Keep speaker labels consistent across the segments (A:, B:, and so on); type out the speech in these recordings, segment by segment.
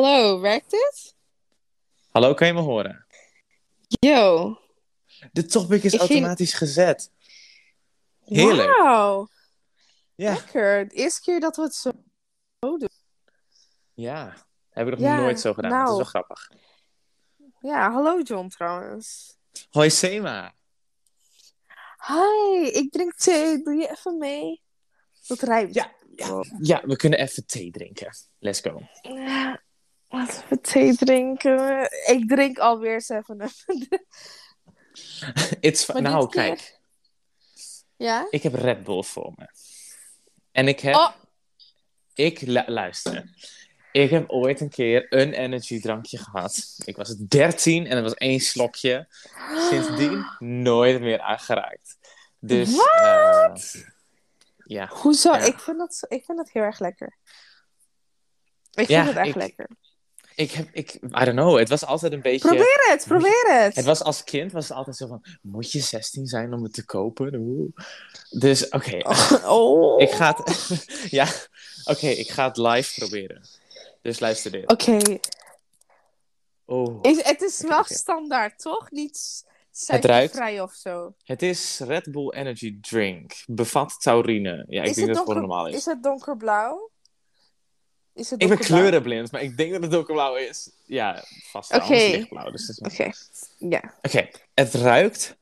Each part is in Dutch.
A: Hallo, werkt dit?
B: Hallo, kan je me horen?
A: Yo.
B: De topic is
A: Ik
B: automatisch gezet. Heerlijk.
A: Wauw,
B: Ja.
A: lekker. De eerste keer dat we het zo doen.
B: ja, heb ik nog
A: Ja,
B: nooit zo gedaan. Dat is
A: nou.
B: wel grappig.
A: Ja, hallo John trouwens.
B: Hoi Sema.
A: Hi, ik drink thee. Doe je even mee? Dat rijmt.
B: Ja, ja. ja, we kunnen even thee drinken. Let's go.
A: Ja, Laten we thee drinken. Ik drink alweer 7
B: It's nou,
A: keer-
B: kijk.
A: Ja?
B: Ik heb Red Bull voor me. En ik heb...
A: Oh,
B: Ik, lu- luister. Ik heb ooit een keer een energy drankje gehad. Ik was 13 en er was één slokje. Sindsdien nooit meer aangeraakt. Dus, eh, ja.
A: hoezo?
B: Ja.
A: Ik, vind dat, ik vind dat heel erg lekker. Ik
B: Ja,
A: vind het echt
B: ik-
A: lekker.
B: Ik heb, ik, I don't know, het was altijd een beetje...
A: Probeer het, probeer het.
B: Het was als kind was het altijd zo van, moet je 16 zijn om het te kopen? Oeh. Dus, oké.
A: Oh.
B: Ik ga het... ja, oké, ik ga het live proberen. Dus luister dit.
A: Oké,
B: Oh.
A: Is- het is wel standaard, toch? Niet
B: Het ruikt.
A: vrij of zo.
B: Het is Red Bull Energy Drink. Bevat taurine. Ja, ik
A: is,
B: denk dat het gewoon normaal is.
A: is het donkerblauw? Is het
B: Ik ben kleurenblind, maar ik denk dat het donkerblauw is. Ja, vast wel. Lichtblauw. Dus dat is-
A: Oké, ja.
B: Oké, het ruikt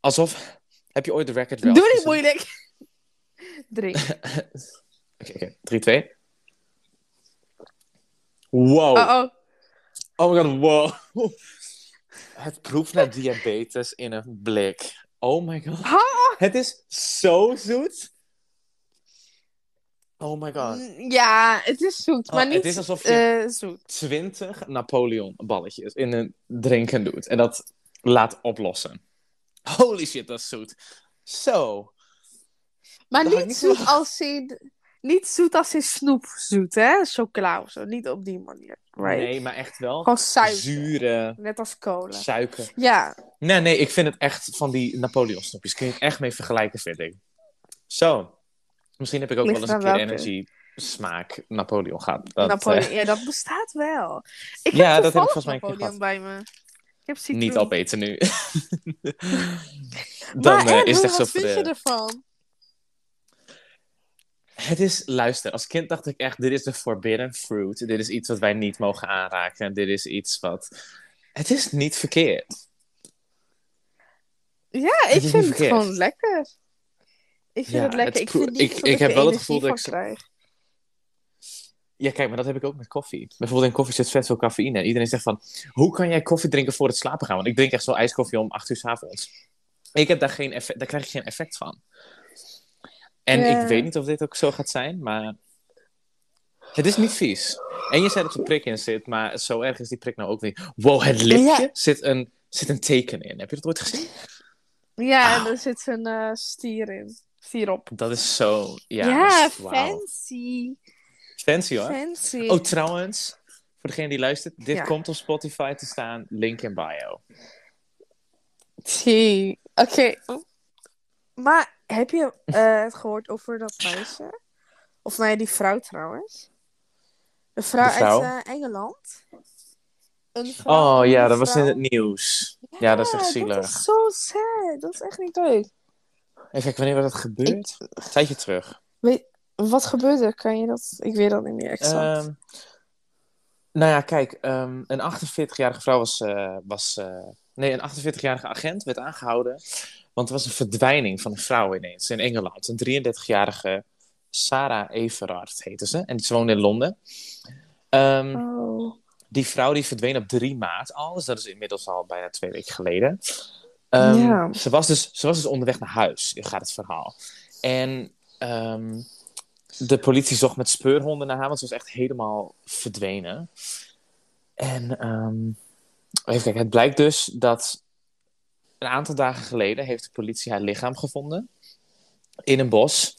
B: alsof... Heb je ooit de record wel
A: Doe niet
B: gezien?
A: moeilijk. Drink.
B: Oké, oké. 3, 2. Wow.
A: Oh, oh.
B: Oh my god, wow. Het proeft naar diabetes in een blik. Oh my god.
A: Ha!
B: Het is zo zoet. Oh my god.
A: Ja, het is zoet,
B: Oh,
A: maar
B: het
A: niet
B: is alsof je-
A: eh, zoet.
B: 20 Napoleon balletjes in een drinken doet. En dat laat oplossen. Holy shit, dat is zoet. Zo.
A: Maar niet
B: niet
A: zoet als in... Niet zoet als in snoep zoet, hè? Chocola of zo. Niet op die manier, right?
B: Nee, maar echt wel
A: Gewoon suiker.
B: zure
A: Net als cola.
B: suiker.
A: Ja,
B: Nee, nee, ik vind het echt van die Napoleon snoepjes. Kun je het echt mee vergelijken, vind ik. Zo. Misschien heb ik ook
A: Ligt
B: wel eens een keer
A: welke.
B: energy smaak Napoleon gehad. Dat,
A: Napoleon.
B: eh,
A: Ja, dat bestaat wel. Ik
B: Ja,
A: heb
B: dat heb ik volgens mij een keer
A: Napoleon bij me. Ik heb citroen.
B: niet opeten nu. Dan
A: maar
B: eh,
A: en,
B: is het echt zo
A: wat vind je ervan?
B: Het is, luister, als kind dacht ik echt, dit is de forbidden fruit. Dit is iets wat wij niet mogen aanraken. Dit is iets wat... Het is niet verkeerd.
A: Ja, ik vind het gewoon lekker. Ik vind
B: Ja,
A: het lekker.
B: het
A: Ik vind niet
B: ik-
A: dat
B: ik heb wel het gevoel dat ik
A: krijg.
B: Ja, kijk, maar dat heb ik ook met koffie. Bijvoorbeeld in koffie zit vet veel cafeïne. En iedereen zegt van, hoe kan jij koffie drinken voor het slapen gaan? Want ik drink echt zo ijskoffie om 8 uur s avonds. Ik heb daar geen effect, daar krijg ik geen effect van. En
A: Ja.
B: ik weet niet of dit ook zo gaat zijn, maar het is niet vies. En je zei dat er prik in zit, maar zo erg is die prik nou ook niet. Wow, het lipje
A: Ja.
B: zit, een, zit een teken in. Heb je dat ooit gezien?
A: Ja, en
B: Auw.
A: er zit een eh, stier in. Stier op.
B: Dat is zo, ja,
A: Ja,
B: dat
A: fancy.
B: Fancy hoor.
A: Fancy.
B: Oh, trouwens, voor degene die luistert, dit
A: Ja.
B: komt op Spotify te staan, link in bio.
A: Tea. Oké. Maar heb je eh, het gehoord over dat meisje? Of nou ja, die vrouw trouwens. De vrouw, uit eh, Engeland. Een vrouw,
B: Oh ja,
A: een
B: dat was in het nieuws. Ja, dat is echt
A: Dat
B: zielig.
A: is zo sad. Dat is echt niet leuk.
B: Even kijken, wanneer was dat gebeurd? Een tijdje terug.
A: Weet, wat gebeurde? er? Kan je dat? Ik weet dat niet meer exact.
B: Ehm, nou ja, kijk, ehm, een 48-jarige vrouw was... eh, was eh, nee, een 48-jarige agent werd aangehouden. Want er was een verdwijning van een vrouw ineens in Engeland. Een 33-jarige Sarah Everard heette ze. En ze woonde in Londen. Ehm,
A: oh.
B: Die vrouw die verdween op 3 maart al. Dus dat is inmiddels al bijna twee weken geleden. Ehm,
A: Ja.
B: ze, was dus, ze was dus onderweg naar huis, gaat het verhaal. En ehm, de politie zocht met speurhonden naar haar, want ze was echt helemaal verdwenen. En ehm, even kijken, het blijkt dus dat een aantal dagen geleden heeft de politie haar lichaam gevonden. In een bos.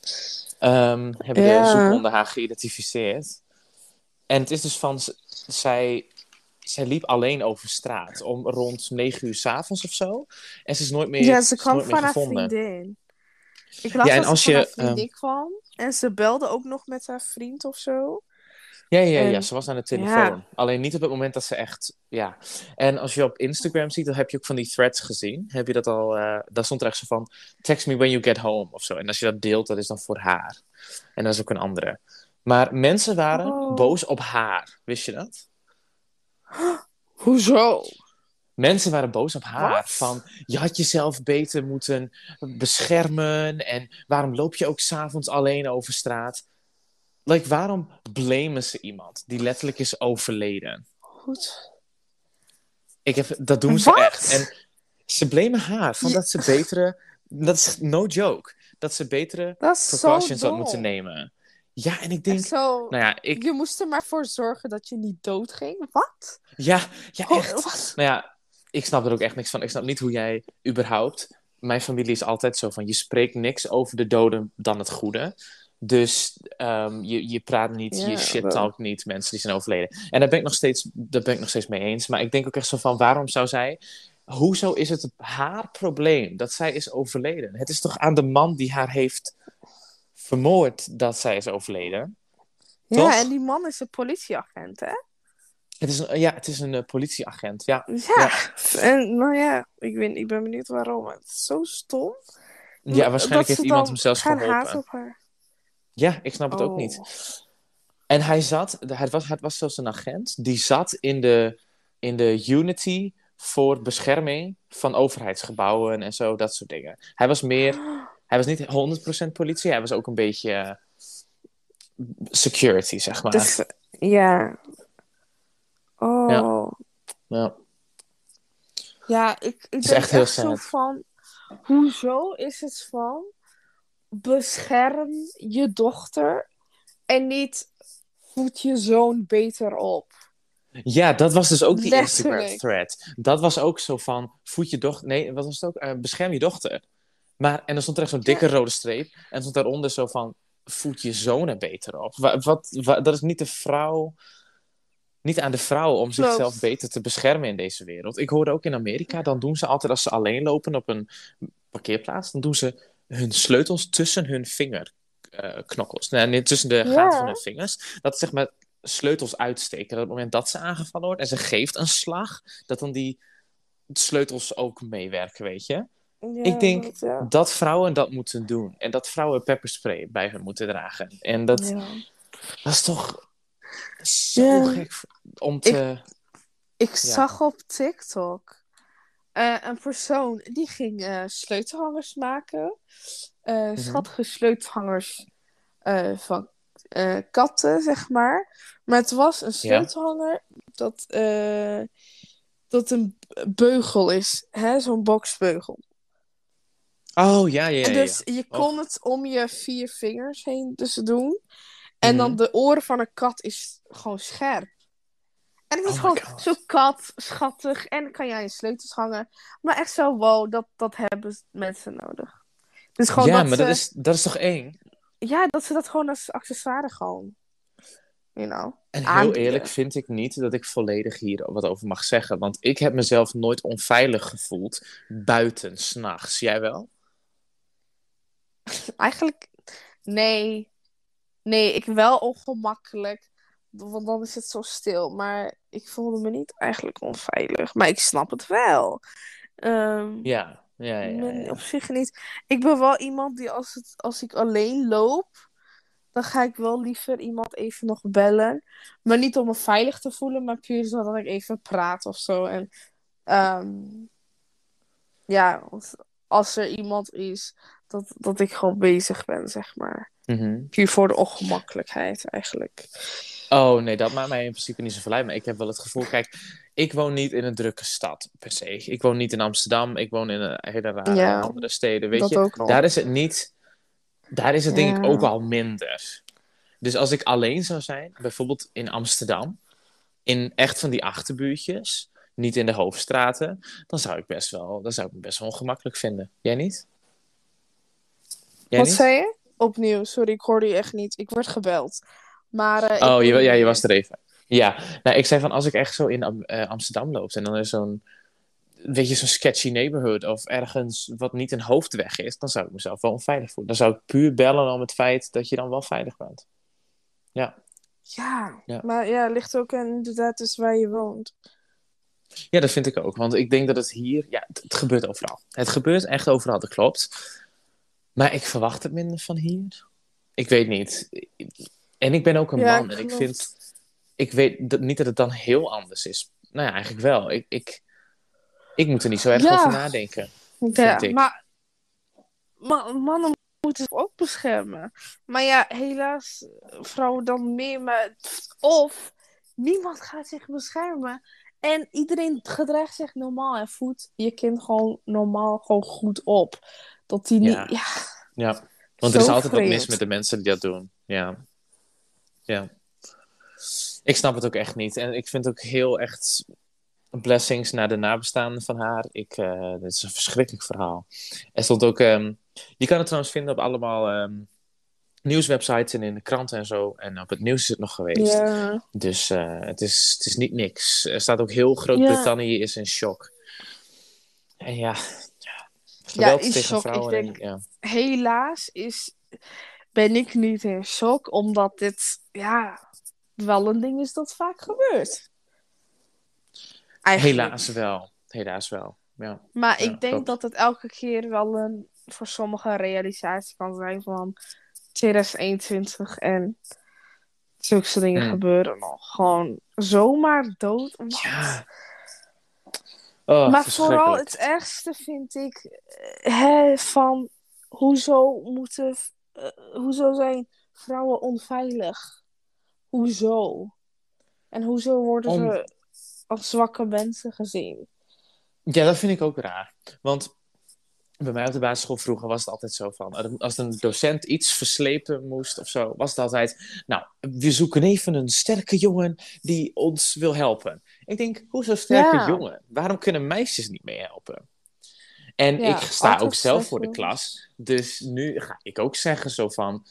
B: Hebben
A: Ja.
B: de zoekhonden haar geïdentificeerd. En het is dus van, zij, zij liep alleen over straat om rond 9 uur 's avonds of zo. En ze is nooit meer,
A: Ja, ze kwam van haar vriendin. Ik las
B: Ja, en als
A: ze van
B: je, ehm,
A: haar vriendin kwam. En ze belde ook nog met haar vriend of zo.
B: Ja, ja, ja, ze was aan de telefoon.
A: ja.
B: Alleen niet op het moment dat ze echt, ja. En als je op Instagram ziet, dan heb je ook van die threads gezien. Heb je dat al, eh daar stond er echt zo van, text me when you get home, of zo. En als je dat deelt, dat is dan voor haar. En dat is ook een andere. Maar mensen waren
A: Oh.
B: boos op haar. Wist je dat?
A: Hoezo?
B: Mensen waren boos op haar.
A: Wat?
B: Van, je had jezelf beter moeten beschermen. En waarom loop je ook s'avonds alleen over straat? Like, waarom blamen ze iemand die letterlijk is overleden?
A: Goed.
B: Ik heb, dat doen ze
A: Wat?
B: echt. En ze blamen haar van dat ze betere... Dat is no joke. Dat ze betere precautions had moeten nemen. Ja, en ik denk...
A: Zo,
B: Nou ja, ik...
A: Je moest er maar voor zorgen dat je niet doodging. Wat?
B: Ja, ja
A: Oh,
B: echt.
A: wat?
B: Nou ja, ik snap er ook echt niks van. Ik snap niet hoe jij überhaupt... Mijn familie is altijd zo van... Je spreekt niks over de doden dan het goede. Dus ehm, je, je praat niet, je shit talk niet mensen die zijn overleden. En daar ben, ik nog steeds, daar ben ik nog steeds mee eens. Maar ik denk ook echt zo van... Waarom zou zij... Hoezo is het haar probleem dat zij is overleden? Het is toch aan de man die haar heeft vermoord dat zij is overleden?
A: Ja,
B: Toch?
A: en die man is een politieagent, hè?
B: Het is een, ja, het is een eh, politieagent. Ja,
A: Ja. En nou ja, ik ben, ik ben benieuwd waarom. Het is zo stom.
B: ja waarschijnlijk heeft iemand hem zelfs geholpen.
A: haten op haar.
B: Ja, ik snap het ook
A: Oh.
B: niet. En hij zat, het was, het was zelfs een agent, die zat in de, in de Unity voor bescherming van overheidsgebouwen en zo, dat soort dingen. Hij was meer, hij was niet 100% politie, hij was ook een beetje eh, security, zeg maar.
A: Dus, ja. Oh.
B: Ja.
A: Ja, ik, ik
B: is
A: denk
B: echt heel
A: zo van... Hoezo is het van... Bescherm je dochter en niet voed je zoon beter op.
B: Ja, dat was dus ook die
A: Letterlijk.
B: Instagram-thread. Dat was ook zo van, voed je dochter... Nee, wat was het ook? Eh, bescherm je dochter. Maar, en dan stond er echt zo'n dikke rode streep. En stond daaronder zo van, voed je zonen beter op. Wa- wat, wa- dat is niet de vrouw... Niet aan de vrouw om zichzelf beter te beschermen in deze wereld. Ik hoorde ook in Amerika, dan doen ze altijd als ze alleen lopen op een parkeerplaats, dan doen ze hun sleutels tussen hun vingerknokkels. nee, nee, tussen de gaten van hun vingers. Dat zeg maar sleutels uitsteken. Dat op het moment dat ze aangevallen wordt en ze geeft een slag, dat dan die sleutels ook meewerken, weet je.
A: Ja,
B: Ik denk
A: dat, ja.
B: Dat vrouwen dat moeten doen. En dat vrouwen pepperspray bij hun moeten dragen. En dat,
A: Ja.
B: dat is toch zo gek om te...
A: Ik zag op TikTok eh, een persoon die ging eh, sleutelhangers maken. Eh
B: Mhm.
A: Schattige sleutelhangers eh, van eh, katten, zeg maar. Maar het was een sleutelhanger dat, eh, dat een beugel is. Zo'n boxbeugel.
B: Oh, ja, ja, ja.
A: Dus je kon het om je vier vingers heen dus doen. En dan
B: Mhm.
A: de oren van een kat is gewoon scherp. En het is
B: Oh
A: gewoon zo kat, schattig. En dan kan jij je sleutels hangen. Maar echt zo, wow, dat, dat hebben mensen nodig. Dus gewoon
B: ja,
A: dat
B: maar
A: ze,
B: dat, is, dat is toch eng?
A: ja, dat ze dat gewoon als accessoire gewoon, you know,
B: En heel
A: aanbieden.
B: eerlijk vind ik niet dat ik volledig hier wat over mag zeggen. Want ik heb mezelf nooit onveilig gevoeld buiten, s'nachts. Jij wel?
A: Eigenlijk, nee. Nee, ik wel ongemakkelijk. Want dan is het zo stil. Maar ik voelde me niet eigenlijk onveilig. Maar ik snap het wel. Ehm,
B: Ja, ja, ja. ja,
A: Nee,
B: ja.
A: op zich niet. Ik ben wel iemand die als, het, als ik alleen loop, dan ga ik wel liever iemand even nog bellen. Maar niet om me veilig te voelen, maar puur zodat ik even praat of zo. En ehm, ja, als er iemand is, dat, dat ik gewoon bezig ben, zeg maar. Puur voor de ongemakkelijkheid eigenlijk.
B: Oh nee, dat maakt mij in principe niet zoveel uit. Maar ik heb wel het gevoel, kijk, ik woon niet in een drukke stad per se. Ik woon niet in Amsterdam, ik woon in een hele rare
A: Ja,
B: andere steden. Weet je, daar is het niet. Daar is het denk ik ook al minder. Dus als ik alleen zou zijn, bijvoorbeeld in Amsterdam, in echt van die achterbuurtjes, niet in de hoofdstraten, dan zou ik best wel, dan zou ik me best wel ongemakkelijk vinden. Jij niet? Jij
A: Wat
B: niet?
A: zei je? Opnieuw, sorry, ik hoorde je echt niet. Ik werd gebeld. Maar, eh,
B: Oh, je, ja, je was er even. Ja, nou, ik zei van als ik echt zo in Am- eh, Amsterdam loop en dan is zo'n, weet je, zo'n sketchy neighborhood of ergens wat niet een hoofdweg is, dan zou ik mezelf wel onveilig voelen. Dan zou ik puur bellen om het feit dat je dan wel veilig bent. Ja.
A: Ja,
B: Ja.
A: maar ja, het ligt ook inderdaad dus waar je woont.
B: Ja, dat vind ik ook. Want ik denk dat het hier... Ja, het, het gebeurt overal. Het gebeurt echt overal, dat klopt. Maar ik verwacht het minder van hier. Ik weet niet. En ik ben ook een
A: Ja,
B: man. En ik vind... Ik weet dat, niet dat het dan heel anders is. Nou ja, eigenlijk wel. Ik, ik, ik moet er niet zo erg
A: Ja.
B: over nadenken.
A: Ja,
B: ik.
A: maar ma- mannen moeten zich ook beschermen. Maar ja, helaas, vrouwen dan meer. Maar, of niemand gaat zich beschermen. En iedereen gedraagt zich normaal en voedt je kind gewoon normaal gewoon goed op. Dat die niet.
B: Ja.
A: Ja,
B: Ja. Want er is altijd wat mis met de mensen die dat doen. Ja. Ja. Ik snap het ook echt niet. En ik vind ook heel echt blessings naar de nabestaanden van haar. Ik, eh, dit is een verschrikkelijk verhaal. Er stond ook... ehm, je kan het trouwens vinden op allemaal ehm, nieuwswebsites en in de kranten en zo. En op het nieuws is het nog geweest. Dus eh, het, is, het is niet niks. Er staat ook heel Groot-Brittannië is in shock. En ja, ja
A: in
B: tegen
A: shock. Ik
B: en-
A: denk-
B: ja.
A: helaas is, ben ik niet in shock, omdat dit ja, wel een ding is dat vaak gebeurt. Eigenlijk.
B: Helaas wel. Helaas wel. Ja.
A: Maar
B: Ja,
A: ik denk dat het elke keer wel een voor sommigen realisatie kan zijn van 2021 en zulke dingen
B: Hmm.
A: gebeuren nog. Gewoon zomaar dood. Wat?
B: Ja. Oh,
A: maar vooral het ergste vind ik eh, hè, van hoezo moeten eh, hoezo zijn vrouwen onveilig? Hoezo? En hoezo worden
B: Om-
A: ze als zwakke mensen gezien?
B: Ja, dat vind ik ook raar. Want bij mij op de basisschool vroeger was het altijd zo van... er- Als een docent iets verslepen moest of zo, was het altijd... Nou, we zoeken even een sterke jongen die ons wil helpen. Ik denk, hoezo sterke
A: Ja.
B: jongen? Waarom kunnen meisjes niet meehelpen? En
A: Ja,
B: ik sta ook zelf voor de klas. Dus nu ga ik ook zeggen zo van...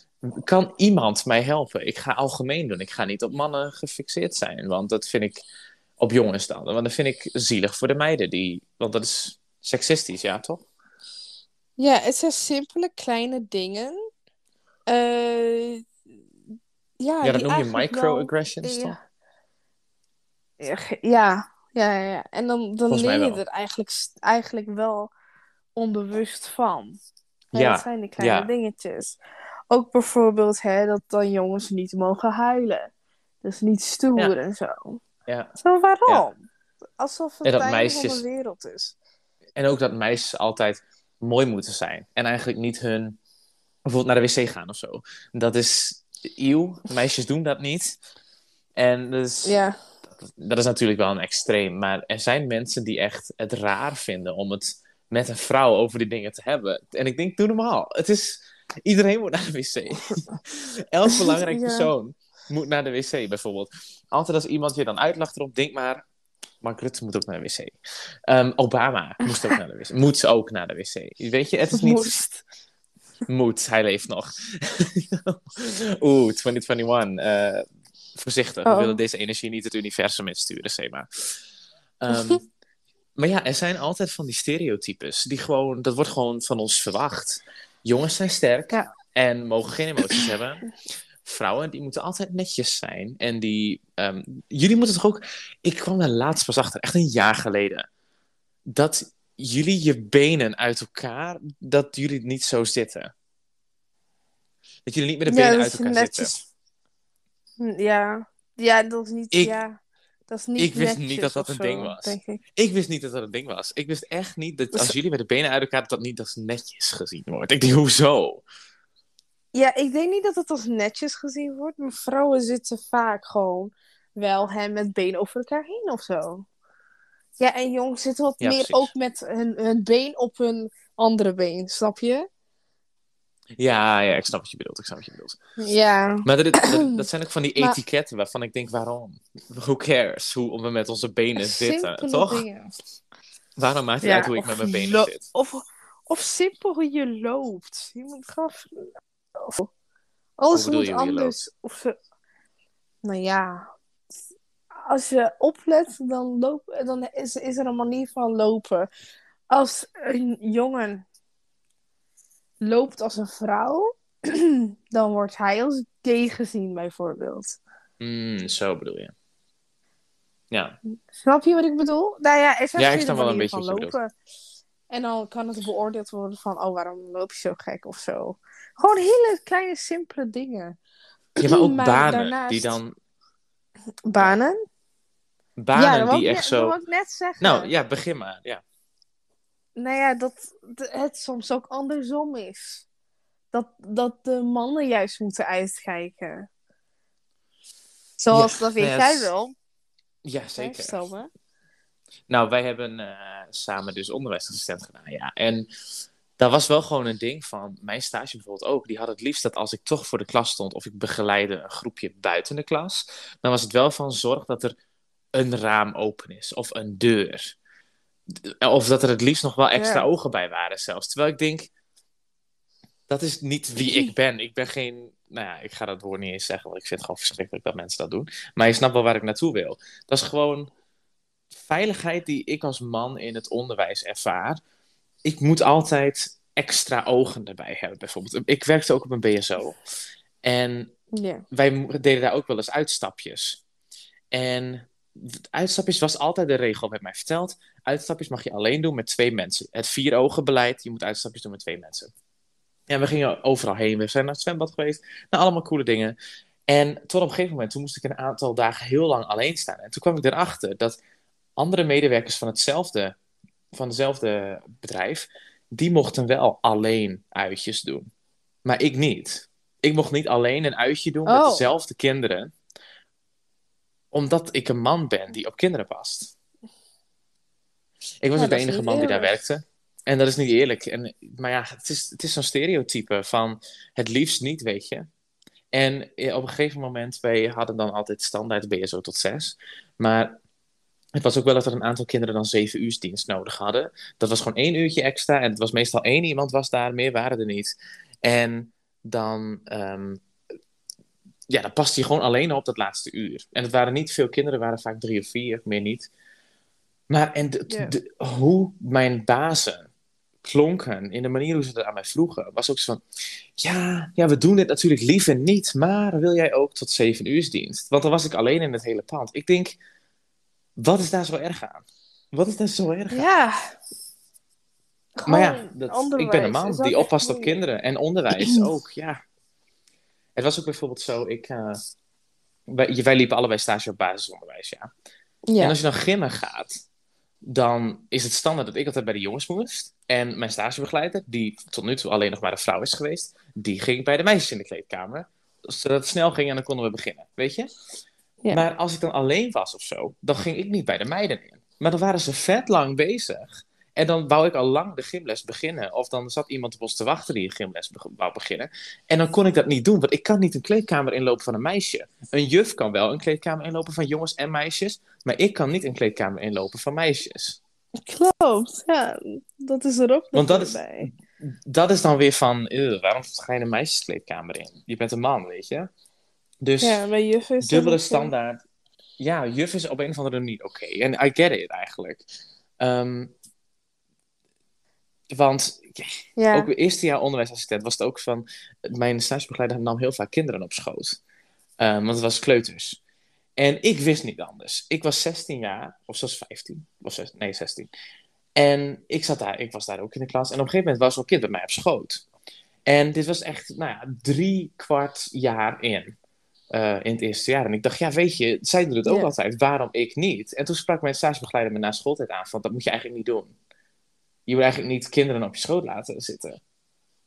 B: Kan iemand mij helpen? Ik ga algemeen doen. Ik ga niet op mannen gefixeerd zijn. Want dat vind ik op jongens dan. Want dat vind ik zielig voor de meiden. Die, want dat is seksistisch, ja toch?
A: Ja, het zijn simpele kleine dingen. Eh, ja,
B: Ja, dat noem je microaggressions
A: wel-
B: toch?
A: Ja, ja, ja. En dan, dan leer je er eigenlijk, eigenlijk wel onbewust van.
B: Ja,
A: Dat zijn die kleine
B: ja.
A: dingetjes. Ook bijvoorbeeld hè, dat dan jongens niet mogen huilen. Dus niet stoer en zo.
B: Ja.
A: Zo, waarom? Alsof het
B: En dat
A: het einde van
B: meisjes-
A: de wereld is.
B: En ook dat meisjes altijd mooi moeten zijn. En eigenlijk niet hun... Bijvoorbeeld naar de wc gaan of zo. Dat is eeuw. Meisjes doen dat niet. En dus,
A: Ja,
B: dat is natuurlijk wel een extreem. Maar er zijn mensen die echt het raar vinden om het met een vrouw over die dingen te hebben. En ik denk, doe normaal. Het is... Iedereen moet naar de wc. Elk belangrijk
A: Ja.
B: persoon moet naar de wc, bijvoorbeeld. Altijd als iemand je dan uitlacht erop, denk maar... Mark Rutte moet ook naar de wc. Ehm, Obama moest ook naar de wc. Moet ook naar de wc. Weet je, het is niet...
A: moest.
B: Moet, hij leeft nog. Oeh, 2021. eh, voorzichtig, we
A: Oh.
B: willen deze energie niet het universum insturen, zeg maar. Ehm, maar ja, er zijn altijd van die stereotypes. Die gewoon, dat wordt gewoon van ons verwacht. Jongens zijn sterk
A: Ja.
B: en mogen geen emoties hebben. Vrouwen, die moeten altijd netjes zijn. En die... ehm, jullie moeten toch ook... Ik kwam daar laatst pas achter, echt een jaar geleden. Dat jullie je benen uit elkaar... Dat jullie niet zo zitten. Dat jullie niet met de benen uit elkaar zitten.
A: Ja. ja, dat is niet.
B: Ik-
A: ja. Dat is niet
B: ik wist niet dat dat een ding
A: zo,
B: was.
A: Denk ik.
B: Ik wist niet dat dat een ding was. Ik wist echt niet dat als jullie met de benen uit elkaar... dat dat niet als netjes gezien wordt. Ik denk, hoezo?
A: Ja, ik denk niet dat het als netjes gezien wordt, maar vrouwen zitten vaak gewoon wel hè, met benen over elkaar heen of zo. Ja, en jongens zitten wat
B: Ja,
A: meer
B: precies.
A: ook met hun, hun been op hun andere been, snap je?
B: Ja, ja, ik snap wat je bedoelt. Ik snap wat je bedoelt.
A: Ja.
B: Maar dat, dat, dat zijn ook van die
A: Maar-
B: etiketten waarvan ik denk, waarom? Who cares hoe we met onze benen zitten,
A: Simpele
B: toch?
A: dingen.
B: Waarom maakt het
A: Ja,
B: uit hoe ik met mijn benen zit?
A: Of, of simpel hoe je loopt. Je moet gewoon... Of, alles moet
B: je
A: anders. Of ze... Nou ja... Als je oplet, dan, loop, dan is, is er een manier van lopen. Als een jongen loopt als een vrouw, dan wordt hij als gay gezien, bijvoorbeeld.
B: Mm, zo bedoel je. Ja.
A: Snap je wat ik bedoel? Nou ja, er zijn
B: Ja, ik
A: verschillende
B: snap wel een beetje
A: van lopen. En dan kan het beoordeeld worden van, oh, waarom loop je zo gek of zo. Gewoon hele kleine, simpele dingen.
B: ja, maar ook
A: Maar
B: banen
A: daarnaast-
B: die dan...
A: Banen?
B: Banen
A: ja,
B: die echt zo...
A: net zeggen.
B: Nou, ja, begin maar. Ja.
A: Nou ja, dat het soms ook andersom is. Dat, dat de mannen juist moeten uitkijken. Zoals,
B: Ja,
A: dat weet
B: nou ja,
A: jij wel.
B: Ja, zeker. Nou, wij hebben eh, samen dus onderwijsassistent gedaan, ja. En dat was wel gewoon een ding van mijn stage bijvoorbeeld ook. Die had het liefst dat als ik toch voor de klas stond of ik begeleide een groepje buiten de klas, dan was het wel van zorg dat er een raam open is of een deur. Of dat er het liefst nog wel extra
A: Ja.
B: ogen bij waren zelfs. Terwijl ik denk, dat is niet wie ik ben. Ik ben geen, nou ja, ik ga dat woord niet eens zeggen, want ik vind het gewoon verschrikkelijk dat mensen dat doen. Maar je snapt wel waar ik naartoe wil. Dat is gewoon veiligheid die ik als man in het onderwijs ervaar. Ik moet altijd extra ogen erbij hebben, bijvoorbeeld. Ik werkte ook op een BSO. En
A: Ja.
B: wij deden daar ook wel eens uitstapjes. En uitstapjes was altijd de regel, werd mij verteld. Uitstapjes mag je alleen doen met twee mensen. Het vier ogen beleid, je moet uitstapjes doen met twee mensen. En we gingen overal heen. We zijn naar het zwembad geweest. Nou, allemaal coole dingen. En tot op een gegeven moment, toen moest ik een aantal dagen heel lang alleen staan. En toen kwam ik erachter dat andere medewerkers van hetzelfde, van hetzelfde bedrijf, die mochten wel alleen uitjes doen. Maar ik niet. Ik mocht niet alleen een uitje doen met
A: Oh.
B: dezelfde kinderen, omdat ik een man ben die op kinderen past. Ik was
A: Ja,
B: ook de enige man die daar werkte. En dat is niet eerlijk. En, maar ja, het is, het is zo'n stereotype van het liefst niet, weet je. En eh, op een gegeven moment, wij hadden dan altijd standaard BSO tot zes. Maar het was ook wel dat er een aantal kinderen dan zeven uur dienst nodig hadden. Dat was gewoon één uurtje extra. En het was meestal één iemand was daar, meer waren er niet. En dan, ehm, ja, dan paste hij gewoon alleen op dat laatste uur. En het waren niet veel kinderen, het waren vaak drie of vier, meer niet. Maar en de-
A: Ja.
B: de- hoe mijn bazen klonken in de manier hoe ze dat aan mij vroegen, was ook zo van: ja, ja, we doen dit natuurlijk liever niet, maar wil jij ook tot zeven uur dienst? Want dan was ik alleen in het hele pand. Ik denk, wat is daar zo erg aan? Wat is daar zo erg aan?
A: Ja.
B: Maar ja, dat, ik ben een man die oppast op kinderen. En onderwijs ook, ja. Het was ook bijvoorbeeld zo, ik, eh, wij, wij liepen allebei stage op basisonderwijs, ja.
A: Ja.
B: En als je dan gimmen gaat, dan is het standaard dat ik altijd bij de jongens moest. En mijn stagebegeleider, die tot nu toe alleen nog maar een vrouw is geweest, die ging bij de meisjes in de kleedkamer. Zodat het snel ging en dan konden we beginnen, weet je?
A: Ja.
B: Maar als ik dan alleen was of zo, dan ging ik niet bij de meiden in. Maar dan waren ze vet lang bezig. En dan wou ik al lang de gymles beginnen. Of dan zat iemand op ons te wachten die een gymles wou beginnen. En dan kon ik dat niet doen, want ik kan niet een kleedkamer inlopen van een meisje. Een juf kan wel een kleedkamer inlopen van jongens en meisjes. Maar ik kan niet een kleedkamer inlopen van meisjes.
A: Klopt, ja. Dat is er ook nog
B: Want dat is-
A: bij.
B: Dat is dan weer van, "Ugh, waarom ga je een meisjeskleedkamer in? Je bent een man, weet je? Dus
A: Ja, bij juffen is
B: dubbele
A: zo.
B: standaard. Ja, juf is op een of andere manier niet oké. En I get it eigenlijk. Ehm, want
A: Ja.
B: ook het eerste jaar onderwijsassistent was het ook van... Mijn stagebegeleider nam heel vaak kinderen op schoot. Ehm, want het was kleuters. En ik wist niet anders. Ik was 16 jaar, of zelfs 15. Of nee, 16. En ik, zat daar, ik was daar ook in de klas. En op een gegeven moment was er een kind bij mij op schoot. En dit was echt, nou ja, drie kwart jaar in. eh, in het eerste jaar. En ik dacht, ja, weet je, zij doen het ook altijd. Waarom ik niet? En toen sprak mijn stagebegeleider me na schooltijd aan van, dat moet je eigenlijk niet doen. Je moet eigenlijk niet kinderen op je schoot laten zitten.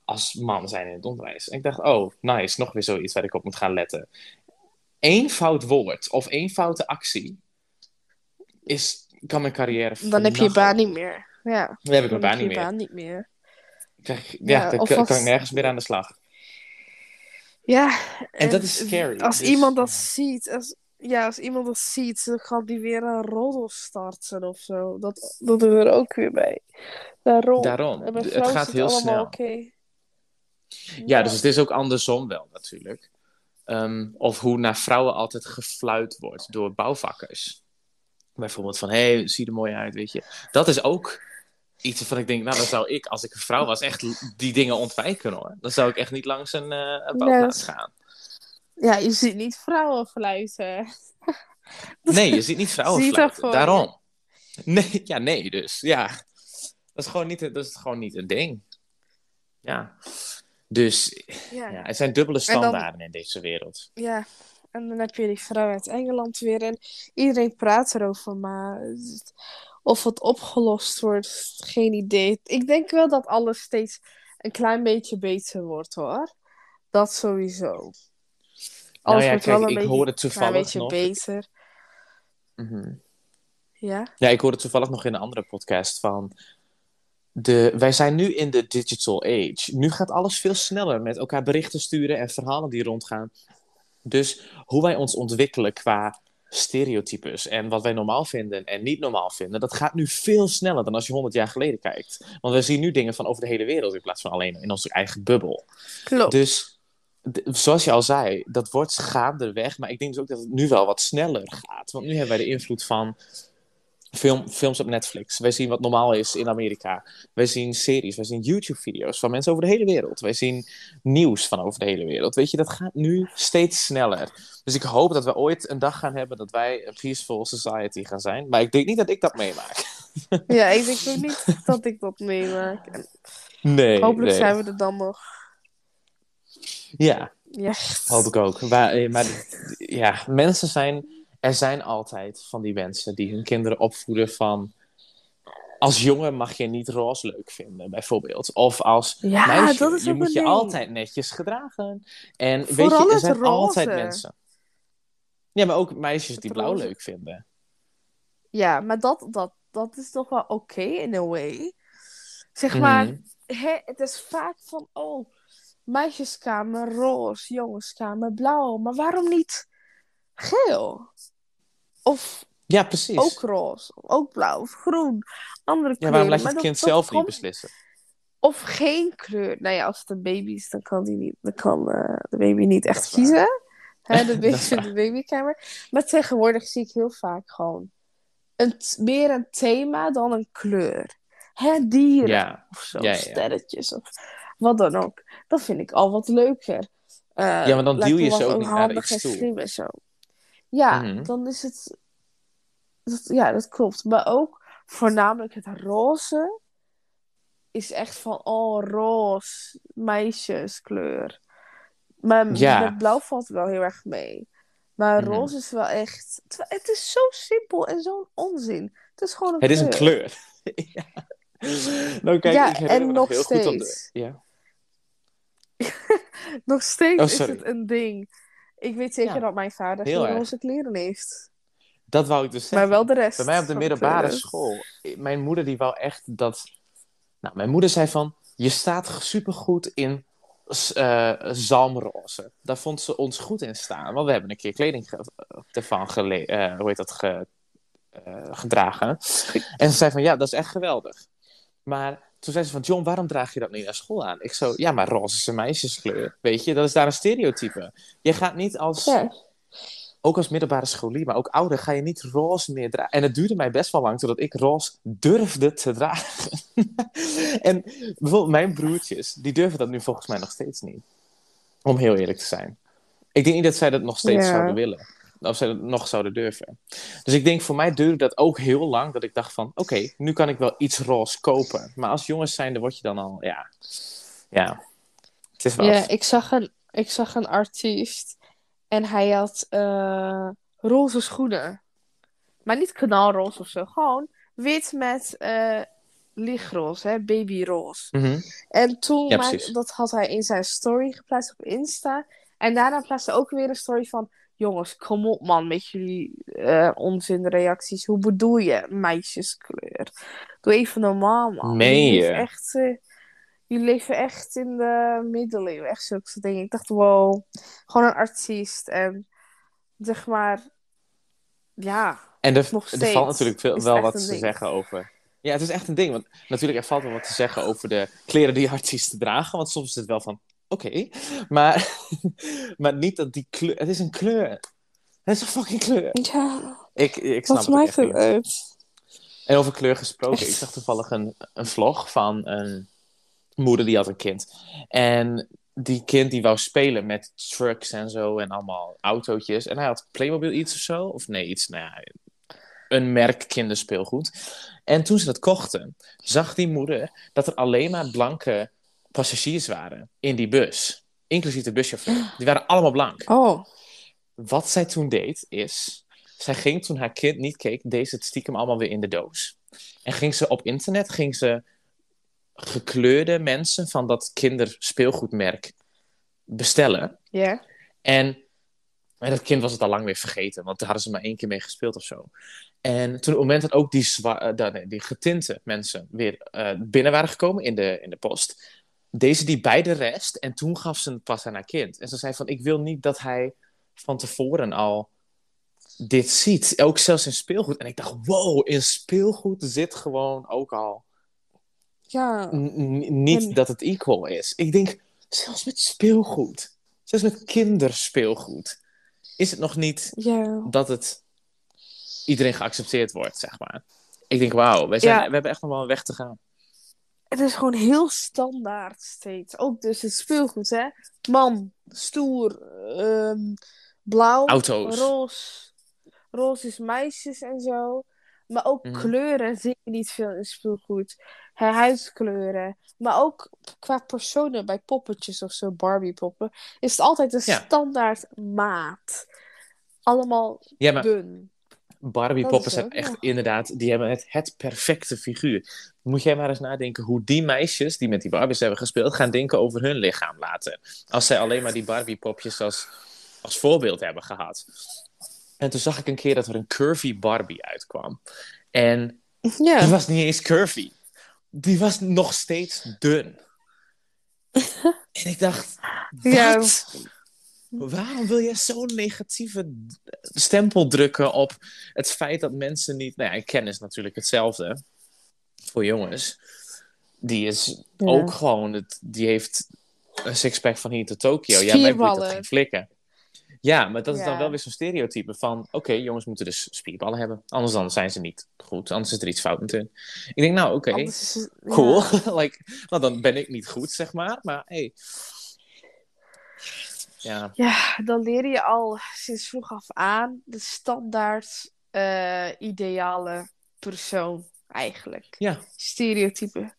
B: Als man zijn in het onderwijs. En ik dacht, oh, nice, nog weer zoiets waar ik op moet gaan letten. Eén fout woord of één foute actie is, kan mijn carrière
A: Dan heb je je baan niet meer. Ja.
B: Dan heb ik mijn baan niet meer.
A: baan niet meer.
B: Krijg, ja,
A: Ja,
B: dan
A: of
B: kan,
A: als-
B: kan ik nergens meer aan de slag.
A: Ja.
B: En dat is scary,
A: Als
B: dus-
A: iemand dat ziet, als, ja, als iemand dat ziet, dan gaat die weer een roddel starten of zo. Dat, dat doen we er ook weer bij. Daarom.
B: Het gaat heel snel. Ja, dus het is ook andersom wel natuurlijk. Ehm, of hoe naar vrouwen altijd gefluit wordt door bouwvakkers. Bijvoorbeeld van, hé, hey, zie er mooi uit, weet je. Dat is ook iets waarvan ik denk, nou, dan zou ik, als ik een vrouw was, echt die dingen ontwijken hoor. Dan zou ik echt niet langs een, eh, een bouwplaats gaan.
A: Ja, je ziet niet vrouwen fluiten.
B: Nee, je ziet niet vrouwen
A: Zie je
B: fluiten. Daarom. Nee, ja, nee, dus. Ja. Dat is gewoon niet, dat is gewoon niet een ding. Ja. Dus
A: Ja.
B: ja, er zijn dubbele
A: dan-
B: standaarden in deze wereld.
A: Ja, en dan heb je die vrouw uit Engeland weer. En iedereen praat erover, maar of het opgelost wordt, geen idee. Ik denk wel dat alles steeds een klein beetje beter wordt, hoor. Dat sowieso. Alles
B: Nou ja,
A: wordt
B: kijk,
A: wel een
B: ik
A: beetje,
B: hoorde
A: een klein
B: toevallig
A: beetje
B: nog.
A: beter.
B: Mhm.
A: Ja?
B: Ja, ik hoorde toevallig nog in een andere podcast van. De, wij zijn nu in de digital age. Nu gaat alles veel sneller met elkaar berichten sturen en verhalen die rondgaan. Dus hoe wij ons ontwikkelen qua stereotypes en wat wij normaal vinden en niet normaal vinden, dat gaat nu veel sneller dan als je 100 jaar geleden kijkt. Want we zien nu dingen van over de hele wereld in plaats van alleen in onze eigen bubbel.
A: Klopt.
B: Dus zoals je al zei, dat wordt gaandeweg. Maar ik denk dus ook dat het nu wel wat sneller gaat. Want nu hebben wij de invloed van film, films op Netflix. Wij zien wat normaal is in Amerika. Wij zien series, wij zien YouTube-video's van mensen over de hele wereld. Wij zien nieuws van over de hele wereld. Weet je, dat gaat nu steeds sneller. Dus ik hoop dat we ooit een dag gaan hebben dat wij een peaceful society gaan zijn. Maar ik denk niet dat ik dat meemaak.
A: Ja, ik denk ook niet dat ik dat meemaak.
B: Nee.
A: Hopelijk
B: nee.
A: zijn we er dan nog.
B: Ja,
A: Ja.
B: Hoop ik ook. Maar, eh, maar ja, mensen zijn. Er zijn altijd van die mensen die hun kinderen opvoeden van. Als jongen mag je niet roze leuk vinden, bijvoorbeeld. Of als
A: Ja,
B: meisje,
A: dat is
B: je moet je
A: ding.
B: altijd netjes gedragen. En weet je, er zijn
A: roze.
B: altijd mensen. Ja, maar ook meisjes die blauw leuk vinden.
A: Ja, maar dat, dat, dat is toch wel oké in a way. Zeg maar,
B: Mhm.
A: hè, het is vaak van, oh, meisjeskamer roze, jongenskamer blauw. Maar waarom niet geel? Of
B: Ja, precies.
A: ook roze, of ook blauw, of groen. Andere
B: ja,
A: kleuren.
B: waarom laat je het kind zelf niet beslissen?
A: Of geen kleur. Nou ja, als het een baby is, dan kan, die niet, dan kan eh, de baby niet echt kiezen. Hè, de baby de babykamer. Maar tegenwoordig zie ik heel vaak gewoon een, meer een thema dan een kleur. Hè, dieren
B: Ja,
A: of zo,
B: Ja, ja.
A: sterretjes of wat dan ook. Dat vind ik al wat leuker. Eh,
B: Ja, maar dan duw je ze ook niet naar iets toe.
A: zo. Ja,
B: Mhm.
A: dan is het... Dat, ja, dat klopt. Maar ook voornamelijk het roze is echt van, oh, roze, meisjeskleur. Maar
B: Ja.
A: met blauw valt wel heel erg mee. Maar
B: Mhm.
A: roze is wel echt... Het is zo simpel en zo'n onzin. Het is gewoon een
B: Het is een kleur. ja. Nou, kijk,
A: Ja,
B: ik
A: en
B: me
A: nog
B: heel goed op de...
A: steeds.
B: Ja.
A: Nog steeds
B: Oh,
A: is het een ding. Ik weet zeker
B: Ja,
A: dat mijn vader
B: heel
A: geen roze kleren heeft.
B: Dat wou ik dus zeggen.
A: Maar wel de rest.
B: Bij mij op de middelbare school. Mijn moeder die wou echt dat... Nou, mijn moeder zei van... Je staat supergoed in eh, zalmroze. Daar vond ze ons goed in staan. Want we hebben een keer kleding ge- ervan gele- eh, hoe heet dat, ge- eh, gedragen. En ze zei van, ja, dat is echt geweldig. Maar toen zei ze van, John, waarom draag je dat niet naar school aan? Ik zo, ja, maar roze is een meisjeskleur. Weet je, dat is daar een stereotype. Je gaat niet als
A: Ja.
B: ook als middelbare scholier, maar ook ouder, ga je niet roze meer dragen. En het duurde mij best wel lang totdat ik roze durfde te dragen. en bijvoorbeeld mijn broertjes, die durven dat nu volgens mij nog steeds niet. Om heel eerlijk te zijn. Ik denk niet dat zij dat nog steeds
A: Ja.
B: zouden willen. Of zij dat nog zouden durven. Dus ik denk, voor mij duurde dat ook heel lang. Dat ik dacht van, oké, nu kan ik wel iets roze kopen. Maar als jongens zijn, dan word je dan al, ja... Ja, het is.
A: Ja, ik zag een, ik zag een artiest en hij had eh, roze schoenen. Maar niet knalroze of zo, gewoon wit met eh lichtroze, hè, babyroze.
B: Mhm.
A: En toen,
B: Ja,
A: dat had hij in zijn story geplaatst op Insta. En daarna plaatste ook weer een story van... Jongens, kom op man met jullie eh onzinreacties. Hoe bedoel je meisjeskleur? Doe even normaal man.
B: Meen
A: Jullie
B: je?
A: echt, eh, jullie leven echt in de middeleeuwen. Echt zulke dingen. Ik dacht, wow. Gewoon een artiest. En zeg maar... Ja,
B: En er,
A: Nog
B: er valt natuurlijk veel, wel
A: echt
B: wat te
A: ding.
B: zeggen over. Ja, het is echt een ding. Want natuurlijk, er valt wel wat te zeggen over de kleren die artiesten dragen. Want soms is het wel van, oké. maar, maar niet dat die kleur... Het is een kleur. Het is een fucking kleur.
A: ja
B: Ik, ik snap
A: wat
B: het
A: maakt het uit?
B: En over kleur gesproken.
A: Echt.
B: Ik zag toevallig een, een vlog van een moeder die had een kind. En die kind die wou spelen met trucks en zo en allemaal autootjes. En hij had Playmobil iets of zo. Of nee, iets, nou ja, een merk kinderspeelgoed. En toen ze dat kochten, zag die moeder dat er alleen maar blanke passagiers waren in die bus. Inclusief de buschauffeur. Die waren allemaal blank.
A: Oh.
B: Wat zij toen deed, is... Zij ging toen haar kind niet keek, deed ze het stiekem allemaal weer in de doos. En ging ze op internet, ging ze gekleurde mensen van dat kinderspeelgoedmerk bestellen.
A: Ja.
B: En, en dat kind was het al lang weer vergeten, want daar hadden ze maar één keer mee gespeeld of zo. En toen op het moment dat ook die, zwa- eh, die getinte mensen weer eh, binnen waren gekomen in de, in de post, deze die bij de rest en toen gaf ze het pas aan haar kind. En ze zei van, ik wil niet dat hij van tevoren al dit ziet. Ook zelfs in speelgoed. En ik dacht, wow, in speelgoed zit gewoon ook al
A: Ja.
B: niet
A: En-
B: dat het equal is. Ik denk, zelfs met speelgoed, zelfs met kinderspeelgoed, is het nog niet
A: Ja.
B: dat het iedereen geaccepteerd wordt, zeg maar. Ik denk, wauw, wij zijn,
A: Ja.
B: we hebben echt nog wel een weg te gaan.
A: Het is gewoon heel standaard steeds. Ook dus het speelgoed, hè. Man, stoer, ehm, blauw,
B: Auto's.
A: roze. Roze is meisjes en zo. Maar ook
B: Mhm.
A: kleuren zie je niet veel in speelgoed. Huidskleuren. Maar ook qua personen bij poppetjes of zo, Barbie-poppen, is het altijd een
B: Ja.
A: standaard maat. Allemaal
B: Ja, maar
A: dun.
B: Barbie-poppen zijn echt inderdaad, die hebben het, het perfecte figuur. Moet jij maar eens nadenken hoe die meisjes die met die Barbies hebben gespeeld, gaan denken over hun lichaam later. Als zij alleen maar die Barbie-popjes als, als voorbeeld hebben gehad. En toen zag ik een keer dat er een curvy Barbie uitkwam. En die
A: Ja.
B: was niet eens curvy. Die was nog steeds dun. en ik dacht, wat?
A: Ja.
B: Waarom wil jij zo'n negatieve stempel drukken op het feit dat mensen niet... Nou ja, kennis natuurlijk hetzelfde. Voor jongens. Die is
A: Ja.
B: ook gewoon... Het, die heeft een sixpack van hier tot Tokio. Ja, mij boeit dat geen flikken. Ja, maar dat is dan wel weer zo'n stereotype van... Oké, jongens moeten dus spierballen hebben. Anders dan zijn ze niet goed. Anders is er iets fout met hun. Ik denk, nou, oké.
A: Ja.
B: Cool. like, nou, dan ben ik niet goed, zeg maar. Maar hey. Ja,
A: Ja, dan leer je al sinds vroeg af aan de standaard eh, ideale persoon, eigenlijk.
B: ja.
A: Stereotype.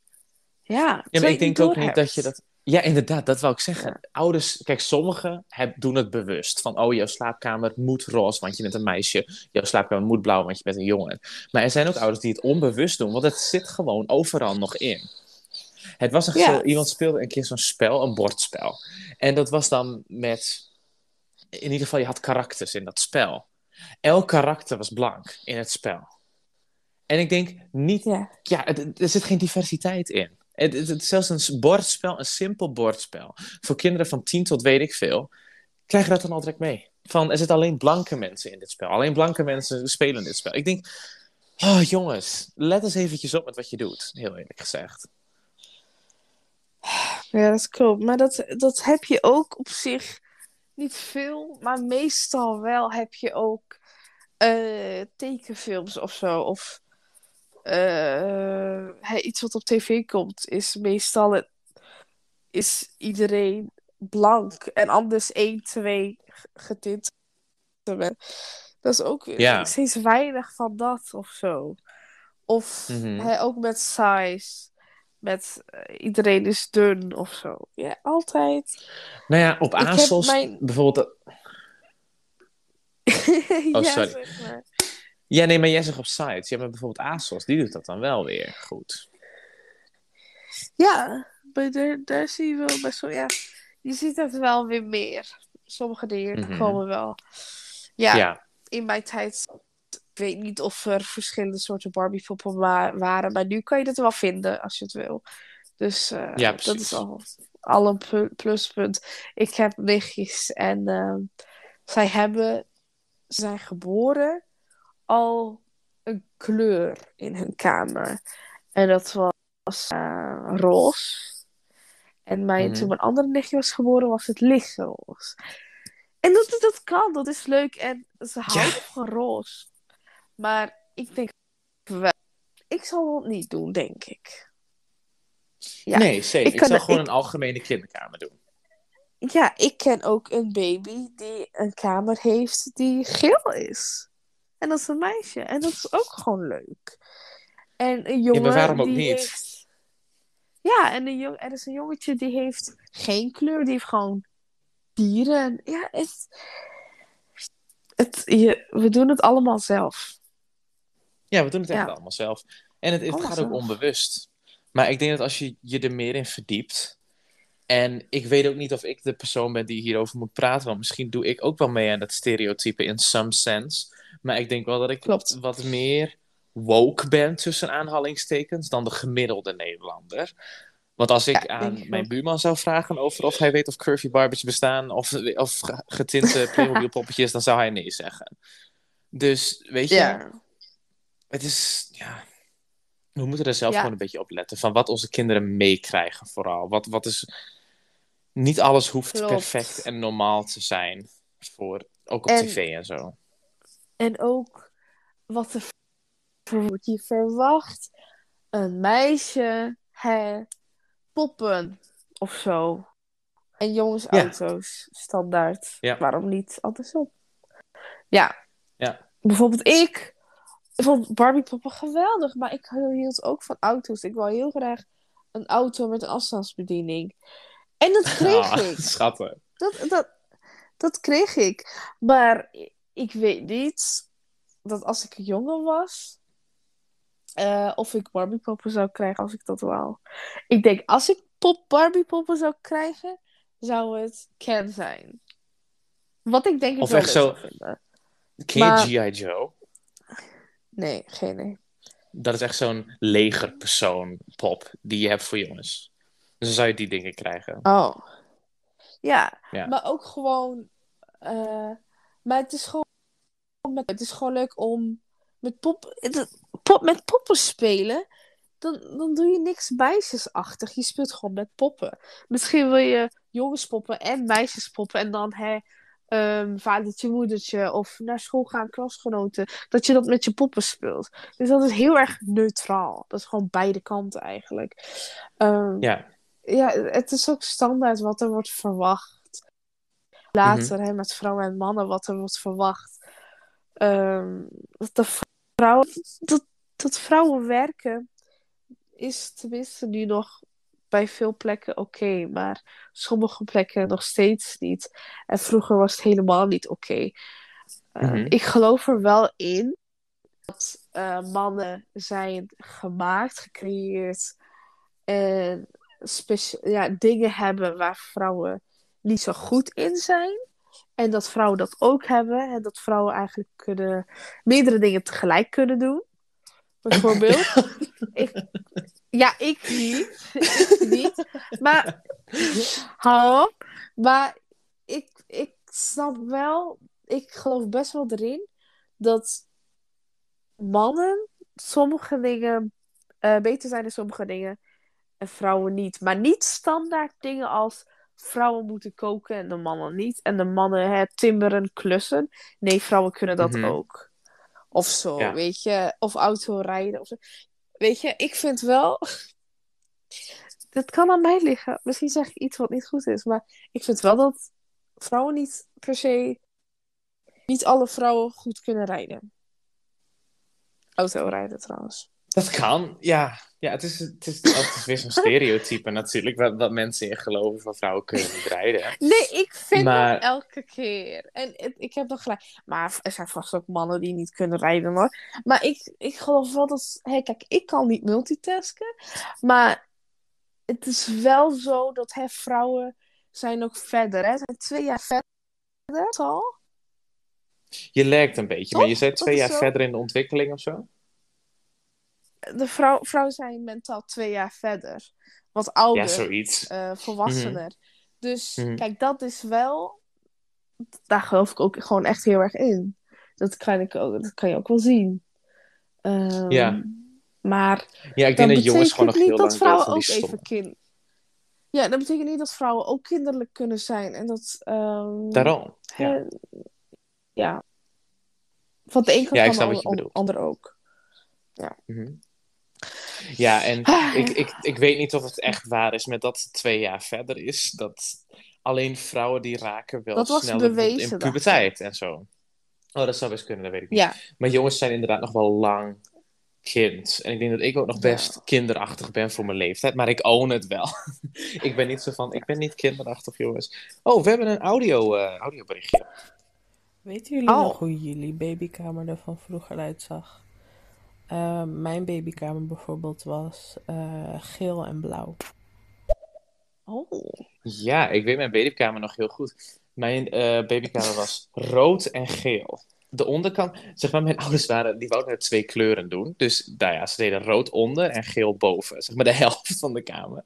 A: Ja,
B: Ja, maar ik denk ook niet dat je dat. Ja, inderdaad, dat wou ik zeggen. Ouders, kijk, sommigen heb, doen het bewust. Van, oh, jouw slaapkamer moet roze, want je bent een meisje. Jouw slaapkamer moet blauw, want je bent een jongen. Maar er zijn ook ouders die het onbewust doen, want het zit gewoon overal nog in. Het was echt
A: Ja.
B: iemand speelde een keer zo'n spel, een bordspel. En dat was dan met, in ieder geval, je had karakters in dat spel. Elk karakter was blank in het spel. En ik denk, niet
A: Ja.
B: er zit geen diversiteit in. Het, het, het is zelfs een bordspel, een simpel bordspel. Voor kinderen van 10 tot weet ik veel, krijgen dat dan al direct mee. Van, er zitten alleen blanke mensen in dit spel. Alleen blanke mensen spelen dit spel. Ik denk, oh jongens, let eens eventjes op met wat je doet. Heel eerlijk gezegd.
A: Ja, dat klopt. Maar dat, dat heb je ook op zich niet veel, maar meestal wel heb je ook eh, tekenfilms of zo. Of hè, iets wat op tv komt, is meestal het, is iedereen blank en anders één, twee g- getint. Dat is ook steeds weinig van dat of zo. Of
B: Mhm.
A: hè, ook met size. Met eh, iedereen is dun of zo. Ja, altijd.
B: Nou ja, op ASOS
A: mijn-
B: bijvoorbeeld...
A: ja,
B: sorry.
A: zeg maar.
B: Ja, nee, maar jij zegt op sites. Ja, maar bijvoorbeeld ASOS, die doet dat dan wel weer goed.
A: Ja, maar daar, daar zie je wel best wel, ja. Je ziet het wel weer meer. Sommige dingen
B: Mhm.
A: komen wel. Ja,
B: Ja,
A: in mijn tijd, ik weet niet of er verschillende soorten Barbie-poppen wa- waren, maar nu kan je het wel vinden als je het wil. Dus eh,
B: Ja,
A: dat is al, al een pu- pluspunt. Ik heb nichtjes en ehm, zij hebben, ze zijn geboren al een kleur in hun kamer. En dat was eh, roze. En mijn,
B: Mhm.
A: toen mijn andere nichtje was geboren, was het lichtroze. En dat, dat kan, dat is leuk. En ze houden van roze. Maar ik denk wel. Ik zal het niet doen, denk ik. Ja.
B: nee, zeker.
A: ik er-
B: gewoon
A: ik-
B: een algemene kinderkamer doen.
A: ja, ik ken ook een baby die een kamer heeft die geel is. En dat is een meisje. En dat is ook gewoon leuk. En een jongen
B: Ja, maar waarom ook
A: die
B: niet?
A: heeft... Ja, en een jong... er is een jongetje die heeft geen kleur. Die heeft gewoon dieren. Ja, het... het je... We doen het allemaal zelf.
B: Ja, we doen het echt
A: Ja.
B: allemaal zelf. En het, het gaat ook onbewust. Maar ik denk dat als je je er meer in verdiept. En ik weet ook niet of ik de persoon ben die hierover moet praten. Want misschien doe ik ook wel mee aan dat stereotype in some sense. Maar ik denk wel dat ik
A: Klopt.
B: wat meer woke ben tussen aanhalingstekens dan de gemiddelde Nederlander. Want als ik
A: Ja,
B: aan
A: ik
B: mijn buurman zou vragen over of hij weet of curvy barbies bestaan of, of ge- getinte Playmobil poppetjes, dan zou hij nee zeggen. Dus weet je,
A: Ja.
B: het is, ja, we moeten er zelf
A: Ja.
B: gewoon een beetje op letten. Van wat onze kinderen meekrijgen vooral. Wat, wat is, niet alles hoeft
A: Klopt.
B: perfect en normaal te zijn. Voor, ook op
A: En-
B: tv en zo.
A: En ook wat wordt. Je verwacht een meisje, hè, poppen of zo. En jongens,
B: Ja.
A: auto's, standaard.
B: Ja.
A: Waarom niet andersom? Ja.
B: Ja.
A: Bijvoorbeeld ik vond Barbie poppen geweldig, maar ik hield ook van auto's. Ik wou heel graag een auto met een afstandsbediening. En dat kreeg
B: Ah,
A: ik.
B: Schattig.
A: Dat, dat, dat kreeg ik. Maar ik weet niet dat als ik een jongen was, eh, of ik Barbie poppen zou krijgen als ik dat wou. Ik denk, als ik pop Barbie poppen zou krijgen, zou het Ken zijn. Wat ik denk ik
B: Of
A: wel
B: echt zo-. Ken G.I. Joe?
A: Nee, geen idee.
B: Dat is echt zo'n legerpersoon pop die je hebt voor jongens. Dus dan zou je die dingen krijgen.
A: Oh. Ja,
B: Ja.
A: maar ook gewoon. eh, maar het is gewoon. Het is gewoon leuk om met, pop, pop, met poppen spelen. Dan, dan doe je niks meisjesachtig. Je speelt gewoon met poppen. Misschien wil je jongenspoppen en meisjespoppen. En dan hè, ehm, vadertje, moedertje. Of naar school gaan, klasgenoten. Dat je dat met je poppen speelt. Dus dat is heel erg neutraal. Dat is gewoon beide kanten eigenlijk. Ehm,
B: Ja.
A: ja, het is ook standaard wat er wordt verwacht. Later, hè, met vrouwen en mannen, wat er wordt verwacht. Ehm, dat, de vrouwen, dat, dat vrouwen werken is tenminste nu nog bij veel plekken oké, maar sommige plekken nog steeds niet. En vroeger was het helemaal niet oké. Ehm,
B: Mhm.
A: Ik geloof er wel in dat eh, mannen zijn gemaakt, gecreëerd en ja, dingen hebben waar vrouwen niet zo goed in zijn. En dat vrouwen dat ook hebben. En dat vrouwen eigenlijk kunnen meerdere dingen tegelijk kunnen doen. Bijvoorbeeld. ik, ja, ik niet. ik niet. Maar, hou op. Maar ik, ik snap wel, ik geloof best wel erin dat mannen sommige dingen eh, beter zijn in sommige dingen en vrouwen niet. Maar niet standaard dingen als vrouwen moeten koken en de mannen niet. En de mannen hè, timmeren, klussen. Nee, vrouwen kunnen dat
B: Mhm.
A: ook. Of zo,
B: Ja.
A: weet je. Of autorijden. Of zo. Weet je, ik vind wel... Dat kan aan mij liggen. Misschien zeg ik iets wat niet goed is. Maar ik vind wel dat vrouwen niet per se... Niet alle vrouwen goed kunnen rijden. Autorijden trouwens.
B: Dat kan, ja. Ja, het is, het is, het is weer zo'n stereotype natuurlijk, wat, wat mensen in geloven van vrouwen kunnen niet rijden.
A: Nee, ik vind
B: Maar-
A: dat elke keer. En het- ik heb nog gelijk. Maar er zijn vast ook mannen die niet kunnen rijden hoor. Maar ik, ik geloof wel dat. Hé, kijk, ik kan niet multitasken. Maar het is wel zo dat hè, vrouwen zijn ook verder. Hè? Zijn twee jaar verder al.
B: Je lijkt een beetje, maar je bent twee jaar
A: zo.
B: verder in de ontwikkeling of zo?
A: De vrouw, vrouwen zijn mentaal twee jaar verder. Wat ouder.
B: Ja, zoiets.
A: eh, volwassener. Dus
B: Mhm.
A: kijk, dat is wel. Daar geloof ik ook gewoon echt heel erg in. Dat kan, ik ook, dat kan je ook wel zien. Ehm,
B: Ja.
A: Maar
B: Ja, ik
A: dat
B: denk dat jongens gewoon nog
A: niet
B: heel
A: dat
B: lang
A: vrouwen
B: door
A: ook even kind. Ja, dat betekent niet dat vrouwen ook kinderlijk kunnen zijn. En dat. ehm,
B: Daarom. Ja.
A: ja. Van de een kant
B: Ja,
A: kan de ander ook.
B: Mhm. Ja, en
A: Ah,
B: ik, ik, ik weet niet of het echt waar is met dat het twee jaar verder is. Dat Alleen vrouwen die raken wel
A: Dat was
B: sneller
A: bewezen,
B: in puberteit en zo. Oh, dat zou best kunnen, dat weet ik niet.
A: Ja,
B: Maar jongens zijn inderdaad nog wel lang kind. En ik denk dat ik ook nog best
A: Ja.
B: kinderachtig ben voor mijn leeftijd. Maar ik own het wel. ik ben niet zo van, ik ben niet kinderachtig, jongens. Oh, we hebben een audio, eh, audioberichtje.
C: Weten jullie
A: Oh.
C: nog hoe jullie babykamer er van vroeger uitzag? Eh, mijn babykamer bijvoorbeeld was eh, geel en blauw.
A: oh.
B: Ja, ik weet mijn babykamer nog heel goed. Mijn eh, babykamer was rood en geel. De onderkant, zeg maar, mijn ouders waren, die wouden het twee kleuren doen. Dus nou ja, ze deden rood onder en geel boven. Zeg maar de helft van de kamer.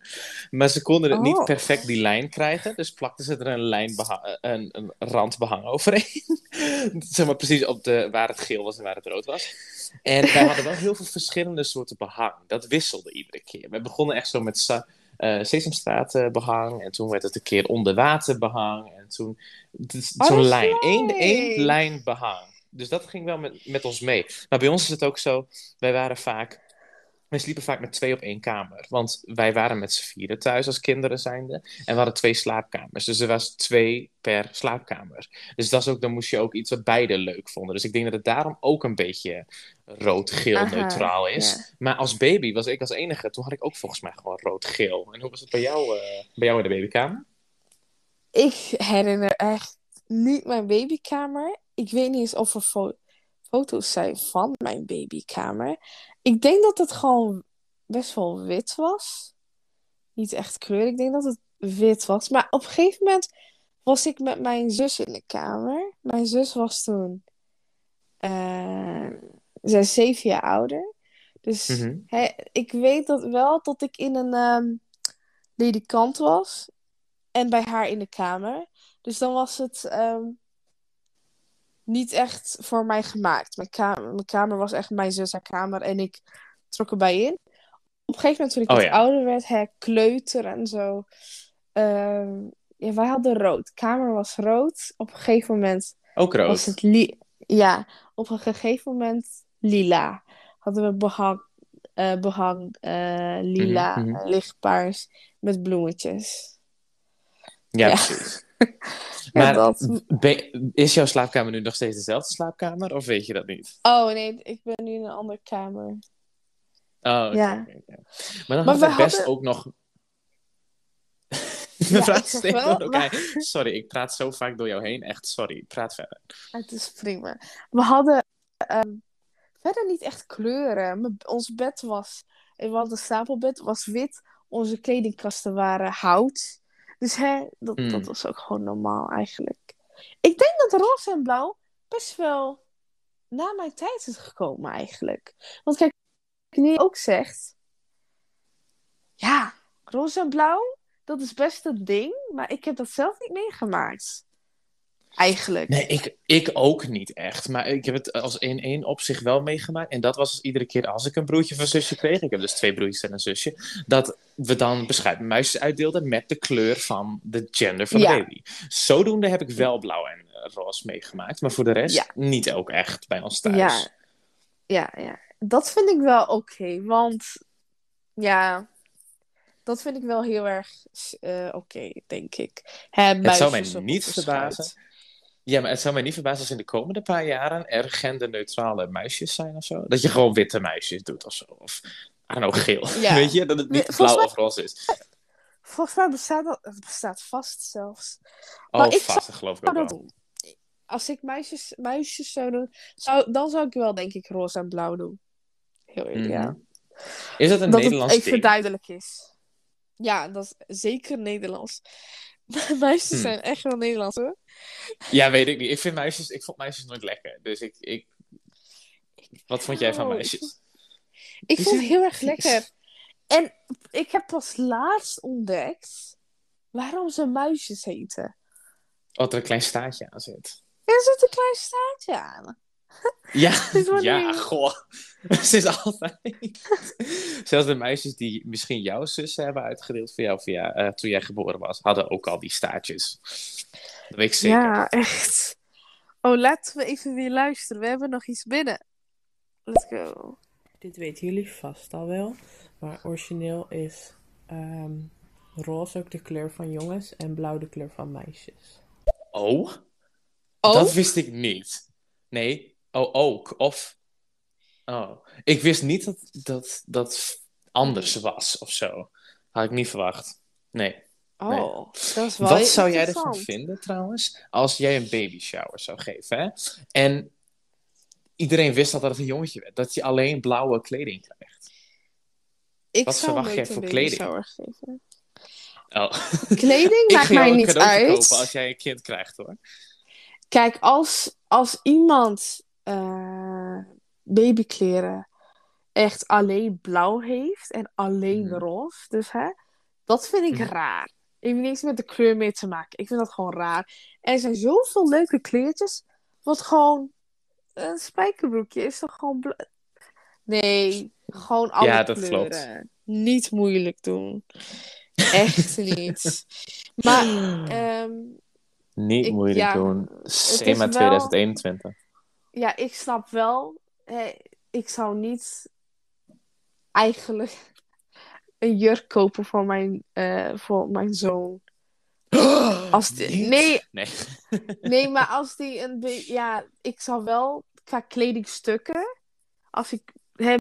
B: Maar ze konden het niet
A: Oh.
B: perfect die lijn krijgen. Dus plakten ze er een, lijn beha- een, een randbehang overheen. zeg maar precies op de, waar het geel was en waar het rood was. En wij hadden wel heel veel verschillende soorten behang. Dat wisselde iedere keer. We begonnen echt zo met sa- eh, Sesamstraat eh, behang. En toen werd het een keer onderwater behang. En toen
A: Oh,
B: zo'n lijn. Eén, één lijn behang. Dus dat ging wel met, met ons mee. Maar bij ons is het ook zo. Wij waren vaak. Wij sliepen vaak met twee op één kamer. Want wij waren met z'n vieren thuis als kinderen zijnde. En we hadden twee slaapkamers. Dus er was twee per slaapkamer. Dus dat is ook, dan moest je ook iets wat beide leuk vonden. Dus ik denk dat het daarom ook een beetje rood-geel neutraal is.
A: ja.
B: Maar als baby was ik als enige. Toen had ik ook volgens mij gewoon rood-geel. En hoe was het bij jou, eh, bij jou in de babykamer?
A: Ik herinner echt niet mijn babykamer. Ik weet niet eens of er fo- foto's zijn van mijn babykamer. Ik denk dat het gewoon best wel wit was. Niet echt kleur. Ik denk dat het wit was. Maar op een gegeven moment was ik met mijn zus in de kamer. Mijn zus was toen eh, zij is zeven jaar ouder. Dus
B: Mhm.
A: ik weet dat wel dat ik in een ehm ledikant was. En bij haar in de kamer. Dus dan was het ehm, niet echt voor mij gemaakt. Mijn kamer, mijn kamer was echt mijn zus haar kamer. En ik trok erbij in. Op een gegeven moment toen ik
B: Oh,
A: wat
B: ja.
A: ouder werd, hè, kleuter en zo. ehm, ja, wij hadden rood. De kamer was rood. Op een gegeven moment
B: Ook rood.
A: was het li ja, op een gegeven moment lila. Hadden we behang, eh, behang eh, lila,
B: Mhm, mhm.
A: lichtpaars met bloemetjes.
B: Ja,
A: Ja.
B: precies. Maar
A: dat.
B: ben- is jouw slaapkamer nu nog steeds dezelfde slaapkamer? Of weet je dat niet?
A: Oh nee, ik ben nu in een andere kamer.
B: Oh,
A: Ja.
B: Maar dan
A: Maar
B: had
A: we
B: ik best
A: hadden-
B: ook nog...
A: Ja,
B: We
A: ik wel.
B: Sorry, ik praat zo vaak door jou heen. Echt, sorry. Praat verder.
A: Het is prima. We hadden ehm, verder niet echt kleuren. Ons bed was, we hadden een stapelbed, was wit. Onze kledingkasten waren hout. Dus hè, dat,
B: Hmm.
A: dat was ook gewoon normaal eigenlijk. Ik denk dat roze en blauw best wel na mijn tijd is gekomen eigenlijk. Want kijk, nu ook zegt, ja, roze en blauw, dat is best een ding. Maar ik heb dat zelf niet meegemaakt. Eigenlijk.
B: Nee, ik, ik ook niet echt. Maar ik heb het als in één opzicht wel meegemaakt. En dat was dus iedere keer als ik een broertje of een zusje kreeg. Ik heb dus twee broertjes en een zusje. Dat we dan beschuitmuisjes uitdeelden met de kleur van de gender van
A: Ja.
B: de baby. Zodoende heb ik wel blauw en eh, roze meegemaakt. Maar voor de rest
A: Ja.
B: niet ook echt bij ons thuis.
A: Ja, ja, ja. Dat vind ik wel oké, want ja, dat vind ik wel heel erg eh, oké, denk ik. Hè,
B: Het zou mij niet verbazen. Ja, maar het zou mij niet verbazen als in de komende paar jaren er genderneutrale muisjes zijn of zo. Dat je gewoon witte muisjes doet of zo. Of, know, geel.
A: Ja.
B: Weet je, dat het niet blauw
A: mij-
B: of roze is.
A: Volgens mij bestaat dat, het bestaat vast zelfs.
B: Oh,
A: Maar ik
B: vast, dat geloof ik ook
A: zou
B: wel.
A: Als ik muisjes, muisjes zou doen, zou, dan zou ik wel denk ik roze en blauw doen. Heel eerlijk, ja.
B: Mhm. Is dat een
A: dat
B: Nederlands
A: het even
B: ding?
A: duidelijk is. Ja, dat is zeker Nederlands. Muisjes
B: Hm.
A: zijn echt wel Nederlands hoor.
B: Ja, weet ik niet. Ik, vind muisjes, ik vond muisjes nooit lekker. Dus ik, ik... Wat vond jij van
A: Oh, ik
B: muisjes?
A: Ik
B: Die
A: vond het
B: zijn-
A: heel erg lekker. En ik heb pas laatst ontdekt waarom ze muisjes heten.
B: Wat er een klein staartje aan zit.
A: Er zit een klein staartje aan.
B: Ja, ja, goh. Sinds altijd. Zelfs de meisjes die misschien jouw zussen hebben uitgedeeld voor jou via, eh, toen jij geboren was, hadden ook al die staartjes. Dat weet ik zeker.
A: Ja, echt. Oh, laten we even weer luisteren. We hebben nog iets binnen. Let's go.
C: Dit weten jullie vast al wel. Maar origineel is ehm, roze ook de kleur van jongens en blauw de kleur van meisjes.
B: Oh?
A: Oh?
B: Dat wist ik niet. Nee, oh, ook. Of. Oh. Ik wist niet dat dat, dat anders was of zo. Had ik niet verwacht. Nee.
A: Oh, dat is wel
B: Wat zou jij ervan vinden trouwens? Als jij een baby shower zou geven, hè? En iedereen wist dat het een jongetje werd. Dat je alleen blauwe kleding krijgt.
A: Ik
B: Wat
A: zou
B: verwacht jij voor kleding?
A: shower geven.
B: Oh.
A: Kleding maakt mij niet uit.
B: kopen als jij een kind krijgt, hoor.
A: Kijk, als, als iemand eh, babykleren echt alleen blauw heeft en alleen
B: Mhm.
A: roze, dus hè, dat vind ik
B: Mhm.
A: raar. Ik heb niks met de kleur mee te maken. Ik vind dat gewoon raar. En er zijn zoveel leuke kleertjes, wat gewoon een spijkerbroekje is toch gewoon bla- Nee, gewoon alle
B: Ja, dat
A: kleuren.
B: klopt.
A: Niet moeilijk doen. Echt niet. Maar ehm,
B: Niet
A: ik-
B: moeilijk
A: ja,
B: doen.
A: wel-
B: 2021.
A: Ja, ik snap wel. Hè, ik zou niet eigenlijk een jurk kopen voor mijn, eh, voor mijn zoon. Als die- nee.
B: Nee.
A: Nee, maar als die een Ja, ik zou wel qua kledingstukken. Als ik hè,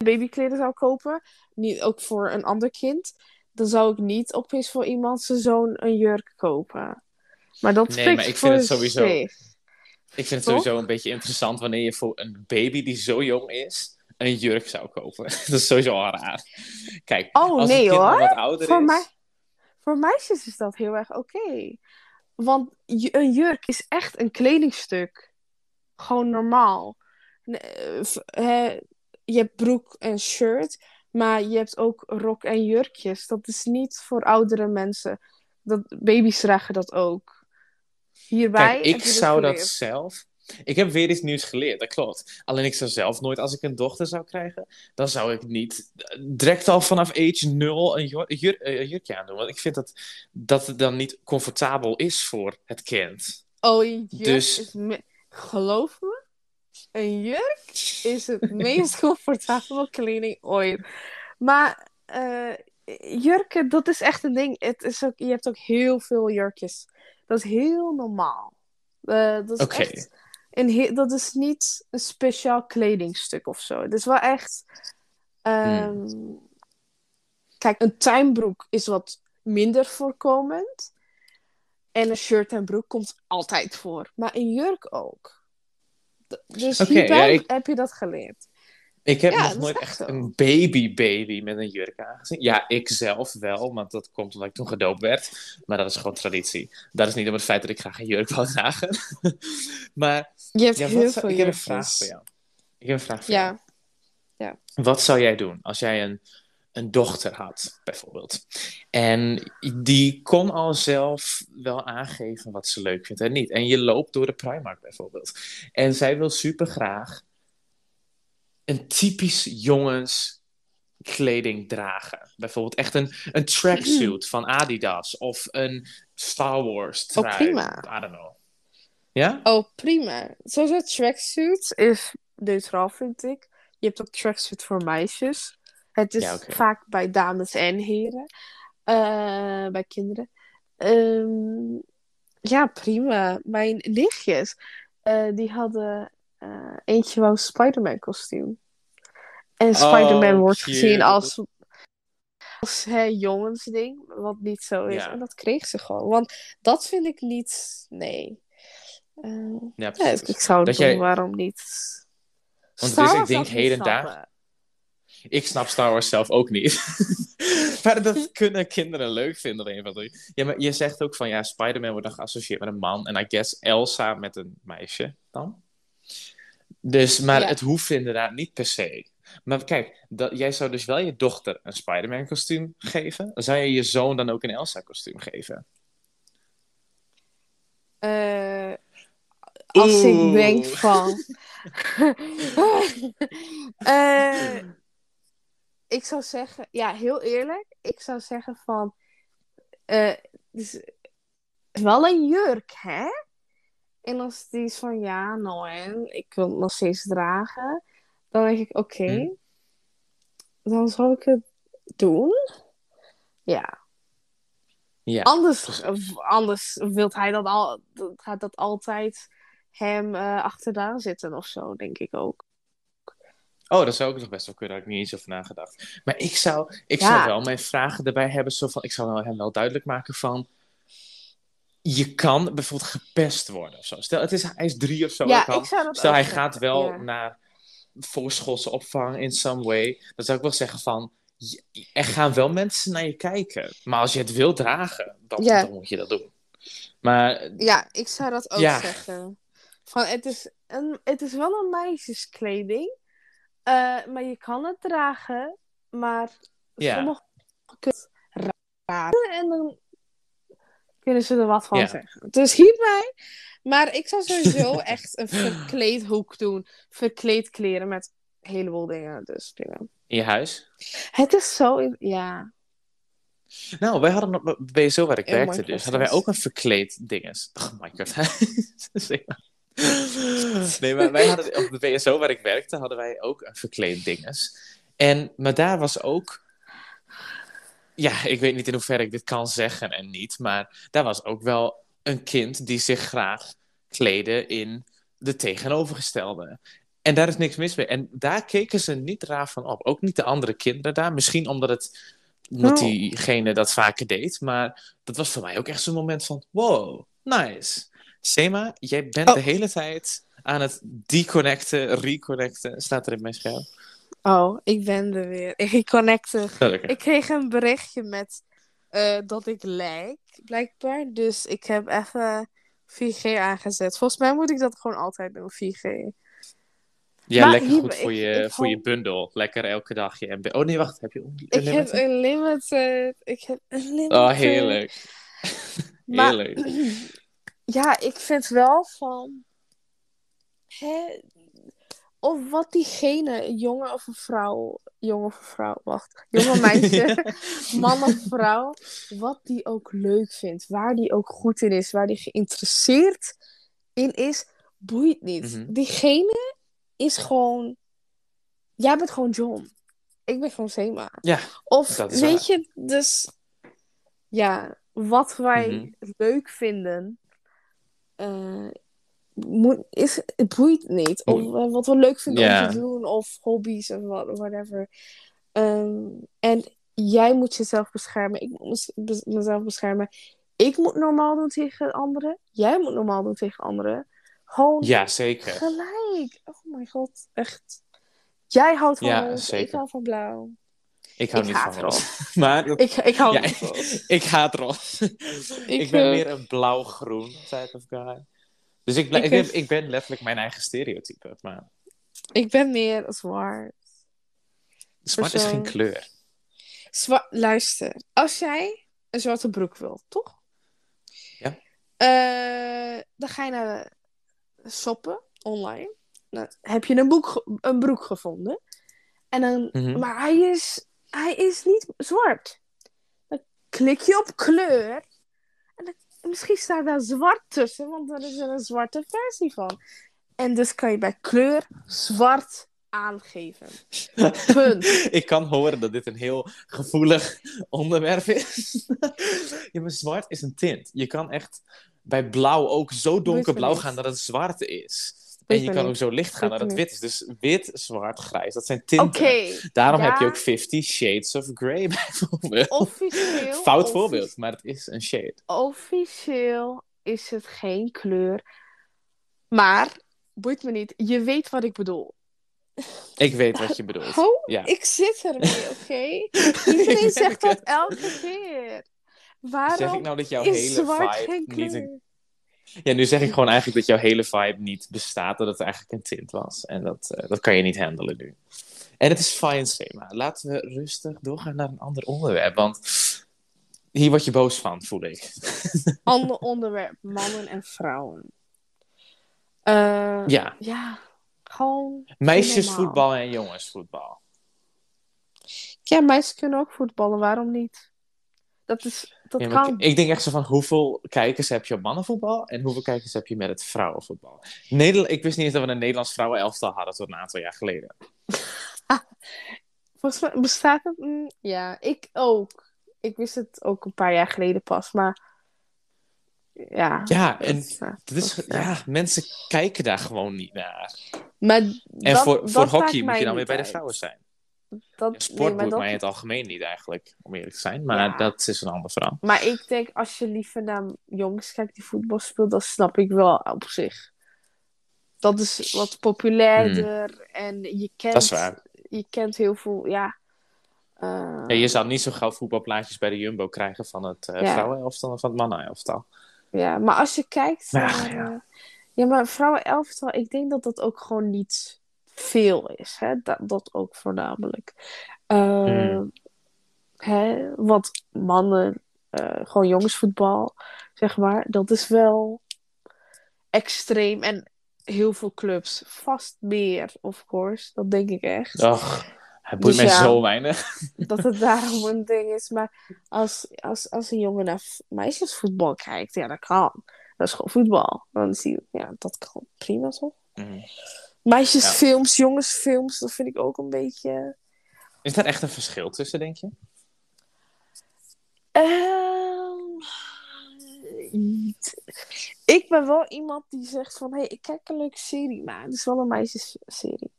A: zou kopen. Niet ook voor een ander kind. Dan zou ik niet opeens voor iemand zijn zoon een jurk kopen. Maar dat
B: Nee, maar ik
A: voor
B: vind het sowieso-
A: zich.
B: Ik vind het
A: Toch?
B: sowieso een beetje interessant wanneer je voor een baby die zo jong is, een jurk zou kopen. dat is sowieso al raar. Kijk,
A: Oh,
B: als
A: nee,
B: een kind
A: hoor.
B: wat ouder
A: Voor,
B: is...
A: mij, voor meisjes is dat heel erg oké. Want een jurk is echt een kledingstuk. Gewoon normaal. Eh, je hebt broek en shirt, maar je hebt ook rok en jurkjes. Dat is niet voor oudere mensen. Dat, baby's dragen dat ook. Hierbij
B: Kijk, ik
A: dit
B: zou dat zelf... Ik heb weer iets nieuws geleerd, dat klopt. Alleen ik zou zelf nooit, als ik een dochter zou krijgen, dan zou ik niet eh, direct al vanaf age 0 een, jur- jur- eh, een jurkje aandoen. Want ik vind dat, dat het dan niet comfortabel is voor het kind.
A: Oh, een jurk
B: Dus-
A: is... me- Geloof me, een jurk is het meest comfortabele kleding ooit. Maar eh, jurken, dat is echt een ding. Het is ook, je hebt ook heel veel jurkjes. Dat is heel normaal. Eh, dat is echt een dat is niet een speciaal kledingstuk of zo. Het is wel echt... ehm, Kijk, een tuinbroek is wat minder voorkomend. En een shirt en broek komt altijd voor. Maar een jurk ook. Dus hierbij
B: ja, ik-
A: heb je dat geleerd.
B: Ik heb
A: Ja,
B: nog nooit
A: echt
B: een baby-baby met een jurk aangezien. Ja, ik zelf wel, want dat komt omdat ik toen gedoopt werd. Maar dat is gewoon traditie. Dat is niet om het feit dat ik graag een jurk wil dragen. maar
A: Je hebt
B: ja,
A: heel
B: wat zou-
A: veel
B: ik heb een vraag voor jou. Ik heb een vraag voor jou.
A: Ja.
B: Wat zou jij doen als jij een, een dochter had, bijvoorbeeld? En die kon al zelf wel aangeven wat ze leuk vindt en niet. En je loopt door de Primark bijvoorbeeld. En zij wil super graag een typisch jongens kleding dragen. Bijvoorbeeld echt een, een tracksuit van Adidas of een Star Wars trui.
A: Oh, prima.
B: I don't know. Ja?
A: Oh, prima. Sowieso tracksuit is neutraal, vind ik. Je hebt ook tracksuit voor meisjes. Het is
B: Ja,
A: vaak bij dames en heren. Eh, bij kinderen. Ehm, ja, prima. Mijn nichtjes, eh, die hadden eh, eentje wou een Spider-Man kostuum. En Spider-Man
B: Oh,
A: wordt
B: cute.
A: gezien als, als hè, jongensding, wat niet zo is.
B: Ja.
A: En dat kreeg ze gewoon. Want dat vind ik niet, nee. Eh,
B: Ja,
A: ik zou het
B: Dat
A: doen,
B: jij-
A: waarom niet?
B: Want
A: Star
B: dus ik denk
A: snappen.
B: Ik snap Star Wars zelf ook niet. maar dat kunnen kinderen leuk vinden een manier. Ja, maar je zegt ook van ja, Spider-Man wordt dan geassocieerd met een man. En I guess Elsa met een meisje dan. Dus, maar
A: Ja.
B: het hoeft inderdaad niet per se. Maar kijk, dat, jij zou dus wel je dochter een Spider-Man kostuum geven. Zou je je zoon dan ook een Elsa kostuum geven?
A: Eh, als ik denk van... Eh, ik zou zeggen, ja, heel eerlijk. Ik zou zeggen van... eh, dus, wel een jurk, hè? En als die is van, ja, nou en, ik wil het nog steeds dragen. Dan denk ik, oké.
B: Hm.
A: Dan zal ik het doen. Ja.
B: Ja.
A: Anders, anders wil hij dat al, gaat dat altijd hem eh, achteraan zitten of zo, denk ik ook.
B: Oh, dat zou ook nog best wel kunnen. Daar heb ik niet eens over nagedacht. Maar ik zou, ik
A: Ja.
B: zou wel mijn vragen erbij hebben. Zo van, ik zou hem wel duidelijk maken van... Je kan bijvoorbeeld gepest worden of zo. Stel, het is, hij is drie of zo.
A: Ja,
B: hij kan-
A: ik zou dat
B: Stel, hij
A: zeggen,
B: gaat wel
A: ja.
B: naar voorschoolse opvang in some way. Dan zou ik wel zeggen van... Er gaan wel mensen naar je kijken. Maar als je het wil dragen, dan,
A: Ja.
B: dan moet je dat doen. Maar
A: Ja, ik zou dat ook
B: Ja.
A: zeggen. Van, het, is een, het is wel een meisjeskleding, eh, maar je kan het dragen, maar kunnen het raken en dan kunnen ze er wat van
B: Ja.
A: zeggen. Dus hierbij, maar ik zou sowieso echt een verkleedhoek doen. Verkleed kleren met een heleboel dingen. Dus
B: in je huis?
A: Het is zo, ja.
B: Nou, wij hadden op BSO waar ik
A: In
B: werkte
A: Minecraft
B: dus, hadden wij ook een verkleed dinges. Oh, Minecraft. nee, maar wij hadden op de BSO waar ik werkte, hadden wij ook een verkleed dinges. En, maar daar was ook... Ja, ik weet niet in hoeverre ik dit kan zeggen en niet, maar daar was ook wel een kind die zich graag kleedde in de tegenovergestelde. En daar is niks mis mee. En daar keken ze niet raar van op. Ook niet de andere kinderen daar. Misschien omdat het omdat
A: Oh.
B: diegene dat vaker deed. Maar dat was voor mij ook echt zo'n moment van... Wow, nice. Sema, jij bent
A: Oh.
B: de hele tijd aan het deconnecten, reconnecten. Staat er in mijn scherm.
A: Oh, ik ben er weer. Ik connecte.
B: Gelukkig.
A: Ik kreeg een berichtje met eh, dat ik lijk, blijkbaar. Dus ik heb even 4G aangezet. Volgens mij moet ik dat gewoon altijd doen, 4G.
B: Ja,
A: Maar
B: lekker
A: hier-
B: goed voor,
A: ik-
B: je,
A: ik
B: voor je bundel. Lekker elke dag je MB. Oh nee, wacht. Heb je un-
A: Ik heb
B: unlimited?
A: een limited. Ik heb een limited.
B: Oh, heerlijk.
A: Maar-
B: heerlijk.
A: Ja, ik vind wel van. Hè, of wat diegene, een jongen of een vrouw, jongen of een vrouw, wacht, jonge meisje, man of vrouw, wat die ook leuk vindt, waar die ook goed in is, waar die geïnteresseerd in is, boeit niet.
B: Mhm.
A: Diegene is gewoon, jij bent gewoon John. Ik ben gewoon Sema.
B: Ja,
A: Of weet
B: waar.
A: je, dus ja, wat wij
B: Mhm.
A: leuk vinden, eh, moet, is, het boeit niet. Of eh, wat we leuk vinden om te doen, of hobby's of wat, whatever. Ehm, en jij moet jezelf beschermen, ik moet mezelf beschermen. Ik moet normaal doen tegen anderen, jij moet normaal doen tegen anderen. Gewoon
B: ja, zeker.
A: gelijk. Oh my god, echt. Jij houdt van
B: Ja,
A: roze, ik hou van blauw.
B: Ik hou
A: Ik
B: niet van
A: roze.
B: roze. Maar
A: Ik, ik hou
B: Ja,
A: niet van roze.
B: ik haat roze. Ik, ben meer een blauw-groen type of guy. Dus ik,
A: Ik,
B: ben, ik ben letterlijk mijn eigen stereotype. Maar
A: Ik ben meer zwart.
B: zwart is geen kleur.
A: Zwa Luister, als jij een zwarte broek wilt, toch?
B: Ja.
A: Eh, dan ga je naar shoppen online. Dan heb je een, boek, een broek gevonden. En dan,
B: Mhm.
A: Maar hij is, hij is niet zwart. Dan klik je op kleur. Misschien staat daar zwart tussen, want er is er een zwarte versie van. En dus kan je bij kleur zwart aangeven. Punt.
B: ik kan horen dat dit een heel gevoelig onderwerp is. ja, maar zwart is een tint. Je kan echt bij blauw ook zo donkerblauw gaan dat het zwart is. En je kan ook zo licht gaan dat het wit is. Dus wit, zwart, grijs, dat zijn tinten. Daarom
A: ja.
B: heb je ook Fifty Shades of Grey bijvoorbeeld.
A: Officieel.
B: Fout voorbeeld, maar het is een shade.
A: Officieel is het geen kleur. Maar, boeit me niet. Je weet wat ik bedoel.
B: Ik weet wat je bedoelt.
A: Oh,
B: Ja.
A: ik zit ermee, oké? Iedereen zegt dat elke keer. Waarom
B: Zeg ik nou dat jouw hele
A: zwart
B: vibe
A: geen
B: niet een... Ja, nu zeg ik gewoon eigenlijk dat jouw hele vibe niet bestaat. Dat het eigenlijk een tint was. En dat, eh, dat kan je niet handelen nu. En het is fine schema. Laten we rustig doorgaan naar een ander onderwerp. Want hier word je boos van, voel ik.
A: Ander onderwerp, mannen en vrouwen. Eh,
B: Ja,
A: ja, gewoon...
B: meisjesvoetbal en jongensvoetbal.
A: Ja, meisjes kunnen ook voetballen, waarom niet? Dat is, dat
B: Ja,
A: kan.
B: ik, ik denk echt zo van hoeveel kijkers heb je op mannenvoetbal en hoeveel kijkers heb je met het vrouwenvoetbal? Nederland, ik wist niet eens dat we een Nederlands vrouwenelftal hadden tot een aantal jaar geleden.
A: Volgens mij bestaat het... mm, ja, ik ook. ik wist het ook een paar jaar geleden pas, maar ja.
B: Ja, en is,
A: dat-
B: ja, mensen kijken daar gewoon niet naar.
A: Maar
B: En
A: dat-
B: voor,
A: dat
B: voor hockey moet je dan weer bij de vrouwen zijn.
A: Dat,
B: Ja, sport
A: nee, maar dat-
B: mij in het algemeen niet eigenlijk, om eerlijk te zijn. Maar
A: Ja.
B: dat is een ander verhaal.
A: Maar ik denk, als je liever naar jongens kijkt die voetbal speelt, dan snap ik wel op zich. Dat is wat populairder en je kent,
B: Hmm. Dat is waar.
A: je kent heel veel, ja. eh,
B: Ja, je zou niet zo gauw voetbalplaatjes bij de Jumbo krijgen van het uh, vrouwenelftal en van het mannenelftal.
A: ja, maar als je kijkt naar,
B: ja.
A: eh, ja, maar vrouwenelftal, ik denk dat dat ook gewoon niet veel is. Hè? Dat, dat ook voornamelijk.
B: Hmm.
A: hè? Want mannen, eh, gewoon jongensvoetbal, zeg maar, dat is wel extreem. En heel veel clubs, vast meer, of course. Dat denk ik echt.
B: Och, het boeit
A: Dus
B: mij
A: ja.
B: zo weinig.
A: Dat het daarom een ding is. Maar als, als, als een jongen naar meisjesvoetbal kijkt, ja, dat kan. Dat is gewoon voetbal. Dan zie je, ja, dat kan prima toch?
B: Mm.
A: Meisjesfilms, jongensfilms, dat vind ik ook een beetje.
B: Is daar echt een verschil tussen, denk je?
A: Niet. Ik ben wel iemand die zegt van, hé, hey, ik kijk een leuke serie, maar het is wel een meisjesserie.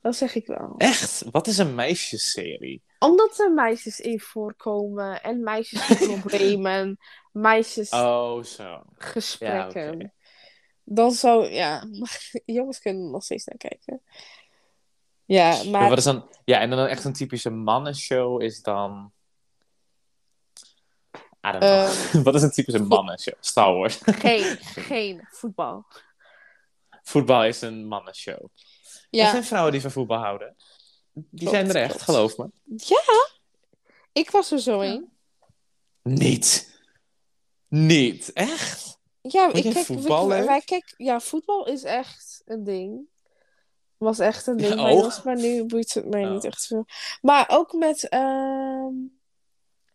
A: Dat zeg ik wel.
B: Echt? Wat is een meisjesserie?
A: Omdat er meisjes in voorkomen en meisjes problemen, meisjes
B: Oh, zo.
A: gesprekken.
B: Ja.
A: Dan zou, ja, jongens kunnen er nog steeds naar kijken. Ja,
B: Maar
A: maar
B: wat is dan... Ja, en dan echt een typische mannenshow is dan... I don't know.
A: Ehm.
B: wat is een typische mannenshow? Star Wars.
A: geen, geen voetbal.
B: Voetbal is een mannenshow. Er
A: Ja,
B: zijn vrouwen die van voetbal houden. Die
A: Klopt,
B: zijn er echt,
A: klopt.
B: geloof me.
A: ja, ik was er zo in.
B: Niet. Niet. Echt?
A: Ja, ik kijk,
B: voetbal
A: wij,
B: leuk?
A: wij kijk, ja, voetbal is echt een ding. Was echt een ding
B: Ja,
A: bij
B: oh.
A: ons, maar nu boeit het mij
B: Oh.
A: niet echt veel. Maar ook met, ehm,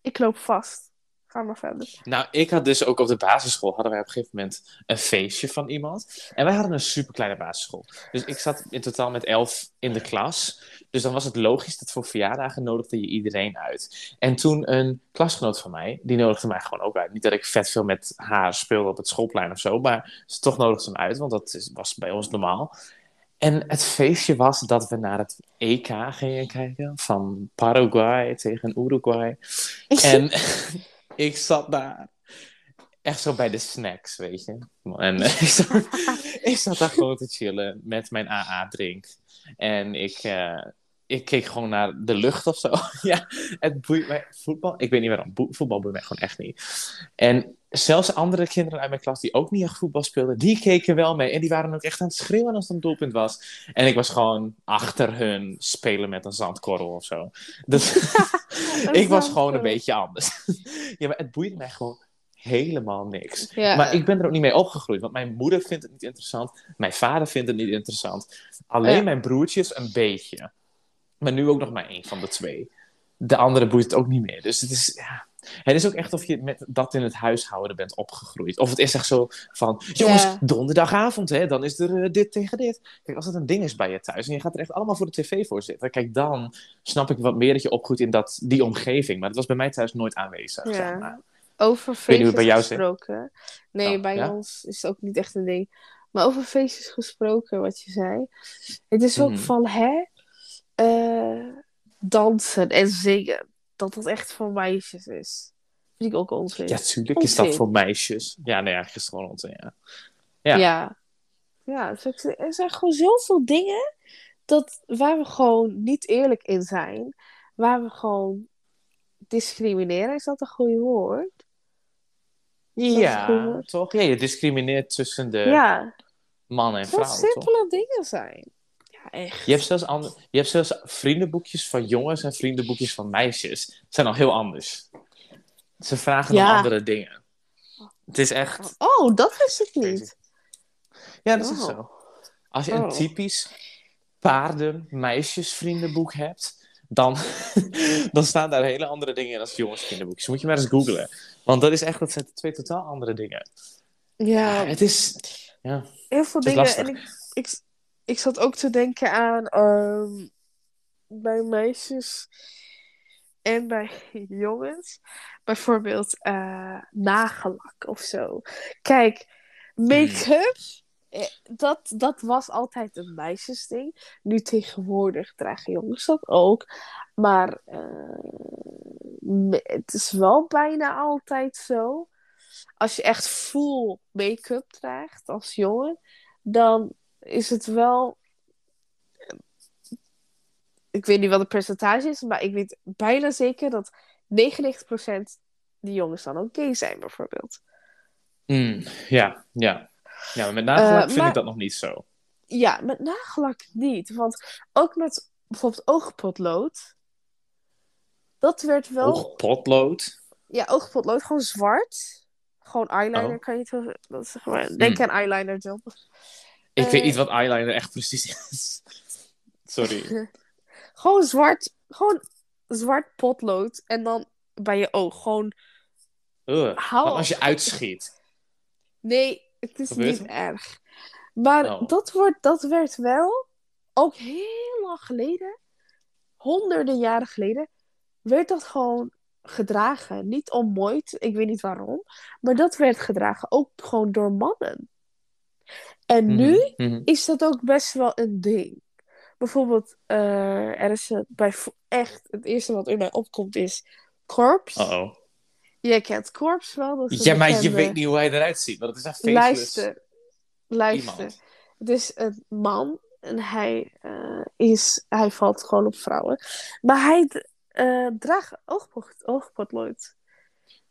A: ik loop vast. Ga maar verder.
B: Nou, ik had dus ook op de basisschool hadden wij op een gegeven moment een feestje van iemand. En wij hadden een superkleine basisschool. Dus ik zat in totaal met elf in de klas. Dus dan was het logisch dat voor verjaardagen nodigde je iedereen uit. En toen een klasgenoot van mij, die nodigde mij gewoon ook uit. Niet dat ik vet veel met haar speelde op het schoolplein of zo, maar ze toch nodigde ze me uit, want dat is, was bij ons normaal. En het feestje was dat we naar het EK gingen kijken van Paraguay tegen Uruguay. En ik zat daar echt zo bij de snacks, weet je. En eh, ik, zat, daar gewoon te chillen met mijn AA-drink. En ik, eh, ik keek gewoon naar de lucht of zo. ja, het boeit mij. Voetbal, ik weet niet waarom. Voetbal boeit mij gewoon echt niet. En zelfs andere kinderen uit mijn klas die ook niet echt voetbal speelden, die keken wel mee. En die waren ook echt aan het schreeuwen als het een doelpunt was. En ik was gewoon achter hun spelen met een zandkorrel of zo. Dus ik was gewoon een beetje anders. ja, maar het boeit mij gewoon helemaal niks.
A: Ja.
B: Maar ik ben er ook niet mee opgegroeid, want mijn moeder vindt het niet interessant. Mijn vader vindt het niet interessant. Alleen
A: Ja.
B: mijn broertjes een beetje. Maar nu ook nog maar één van de twee. De andere boeit het ook niet meer. Dus het is, ja. Het is ook echt of je met dat in het huishouden bent opgegroeid. Of het is echt zo van, jongens, donderdagavond, hè, dan is er eh, dit tegen dit. Kijk, als het een ding is bij je thuis en je gaat er echt allemaal voor de tv voor zitten. Kijk, dan snap ik wat meer dat je opgroeit in dat, die omgeving. Maar dat was bij mij thuis nooit aanwezig.
A: Ja.
B: Zeg maar.
A: Over feestjes
B: het bij jou zit.
A: gesproken. Nee,
B: Oh,
A: bij
B: ja?
A: ons is het ook niet echt een ding. Maar over feestjes gesproken, wat je zei. Het is ook
B: Mhm.
A: van, hè? Eh, dansen en zingen. Dat dat echt voor meisjes is. Vind ik ook onzin.
B: Ja, tuurlijk is dat voor meisjes. Ja, nee, eigenlijk is onzin, ja. ja.
A: Ja. Ja, er zijn gewoon zoveel dingen dat, waar we gewoon niet eerlijk in zijn. Waar we gewoon discrimineren. Is dat een goede woord? dat
B: Ja,
A: goed?
B: toch? Ja, je discrimineert tussen de
A: ja,
B: mannen en
A: dat
B: vrouwen, toch?
A: simpele dingen zijn. Ja, echt.
B: Je hebt, zelfs ander, je hebt zelfs vriendenboekjes van jongens en vriendenboekjes van meisjes. Het zijn al heel anders. Ze vragen om
A: Ja.
B: andere dingen. Het is echt...
A: Oh, dat wist ik
B: Crazy.
A: niet.
B: Ja, dat is
A: Oh.
B: zo. Als je een
A: Oh.
B: typisch paarden-meisjes-vriendenboek hebt, dan, dan staan daar hele andere dingen in als jongens-vriendenboekjes. Moet je maar eens googlen. Want dat is echt, dat zijn twee totaal andere dingen.
A: Ja,
B: Het is... Ja.
A: heel veel
B: het is
A: dingen.
B: lastig.
A: En ik, ik, ik zat ook te denken aan ehm, bij meisjes. En bij jongens, bijvoorbeeld eh nagellak of zo. Kijk, make-up, eh, dat, dat was altijd een meisjesding. Nu tegenwoordig dragen jongens dat ook. Maar eh, het is wel bijna altijd zo. Als je echt full make-up draagt als jongen, dan is het wel. Ik weet niet wat het percentage is, maar ik weet bijna zeker dat 99% die jongens dan ook gay zijn, bijvoorbeeld.
B: Mm, ja, ja. Ja, maar met nagellak
A: Eh,
B: vind
A: maar-
B: ik dat nog niet zo.
A: Ja, met nagellak niet. Want ook met bijvoorbeeld oogpotlood. Dat werd wel.
B: Oogpotlood.
A: Ja, oogpotlood, gewoon zwart. Gewoon eyeliner
B: Oh.
A: kan je het dat is gewoon, Denk aan eyeliner job.
B: Ik
A: Eh.
B: weet niet wat eyeliner echt precies is. Sorry.
A: Gewoon zwart. Gewoon zwart potlood. En dan bij je oog. Gewoon. Hou
B: als je uitschiet?
A: Nee, het is
B: Gebeurt
A: niet
B: er?
A: erg. Maar
B: Oh.
A: dat, wordt, dat werd wel. Ook heel lang geleden. Honderden jaren geleden. Werd dat gewoon gedragen. Niet om Ik weet niet waarom. Maar dat werd gedragen. Ook gewoon door mannen. En nu
B: Mhm, mhm.
A: is dat ook best wel een ding. Bijvoorbeeld, eh, er is bij echt het eerste wat in mij opkomt is Corpse.
B: Uh-oh.
A: Jij kent Corpse wel. Dat is
B: Ja, maar je weet niet hoe hij eruit ziet, want het is een faceless
A: Luister, luister.
B: iemand.
A: Het is een man en hij, eh, is, hij valt gewoon op vrouwen. Maar hij eh, draagt oogpot, oogpotlood.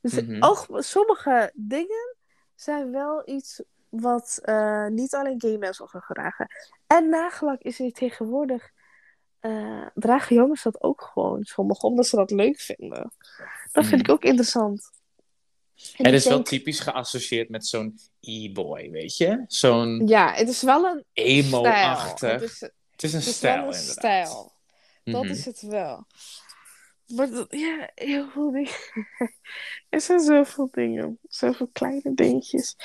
A: Dus
B: Mhm.
A: oog, sommige dingen zijn wel iets wat eh, niet alleen gay mensen gaan dragen. En nagellak is er tegenwoordig. eh, dragen jongens dat ook gewoon, sommigen, omdat ze dat leuk vinden. Dat vind
B: Mhm.
A: ik ook interessant. En
B: Het is wel typisch geassocieerd met zo'n e-boy, weet je? Zo'n
A: Ja, het is wel een
B: emo-achtig.
A: Het is,
B: Het is een
A: Het is
B: stijl,
A: wel een
B: inderdaad.
A: stijl. Dat
B: Mhm.
A: is het wel. Maar dat- ja, heel veel dingen. er zijn zoveel dingen. Zoveel kleine dingetjes.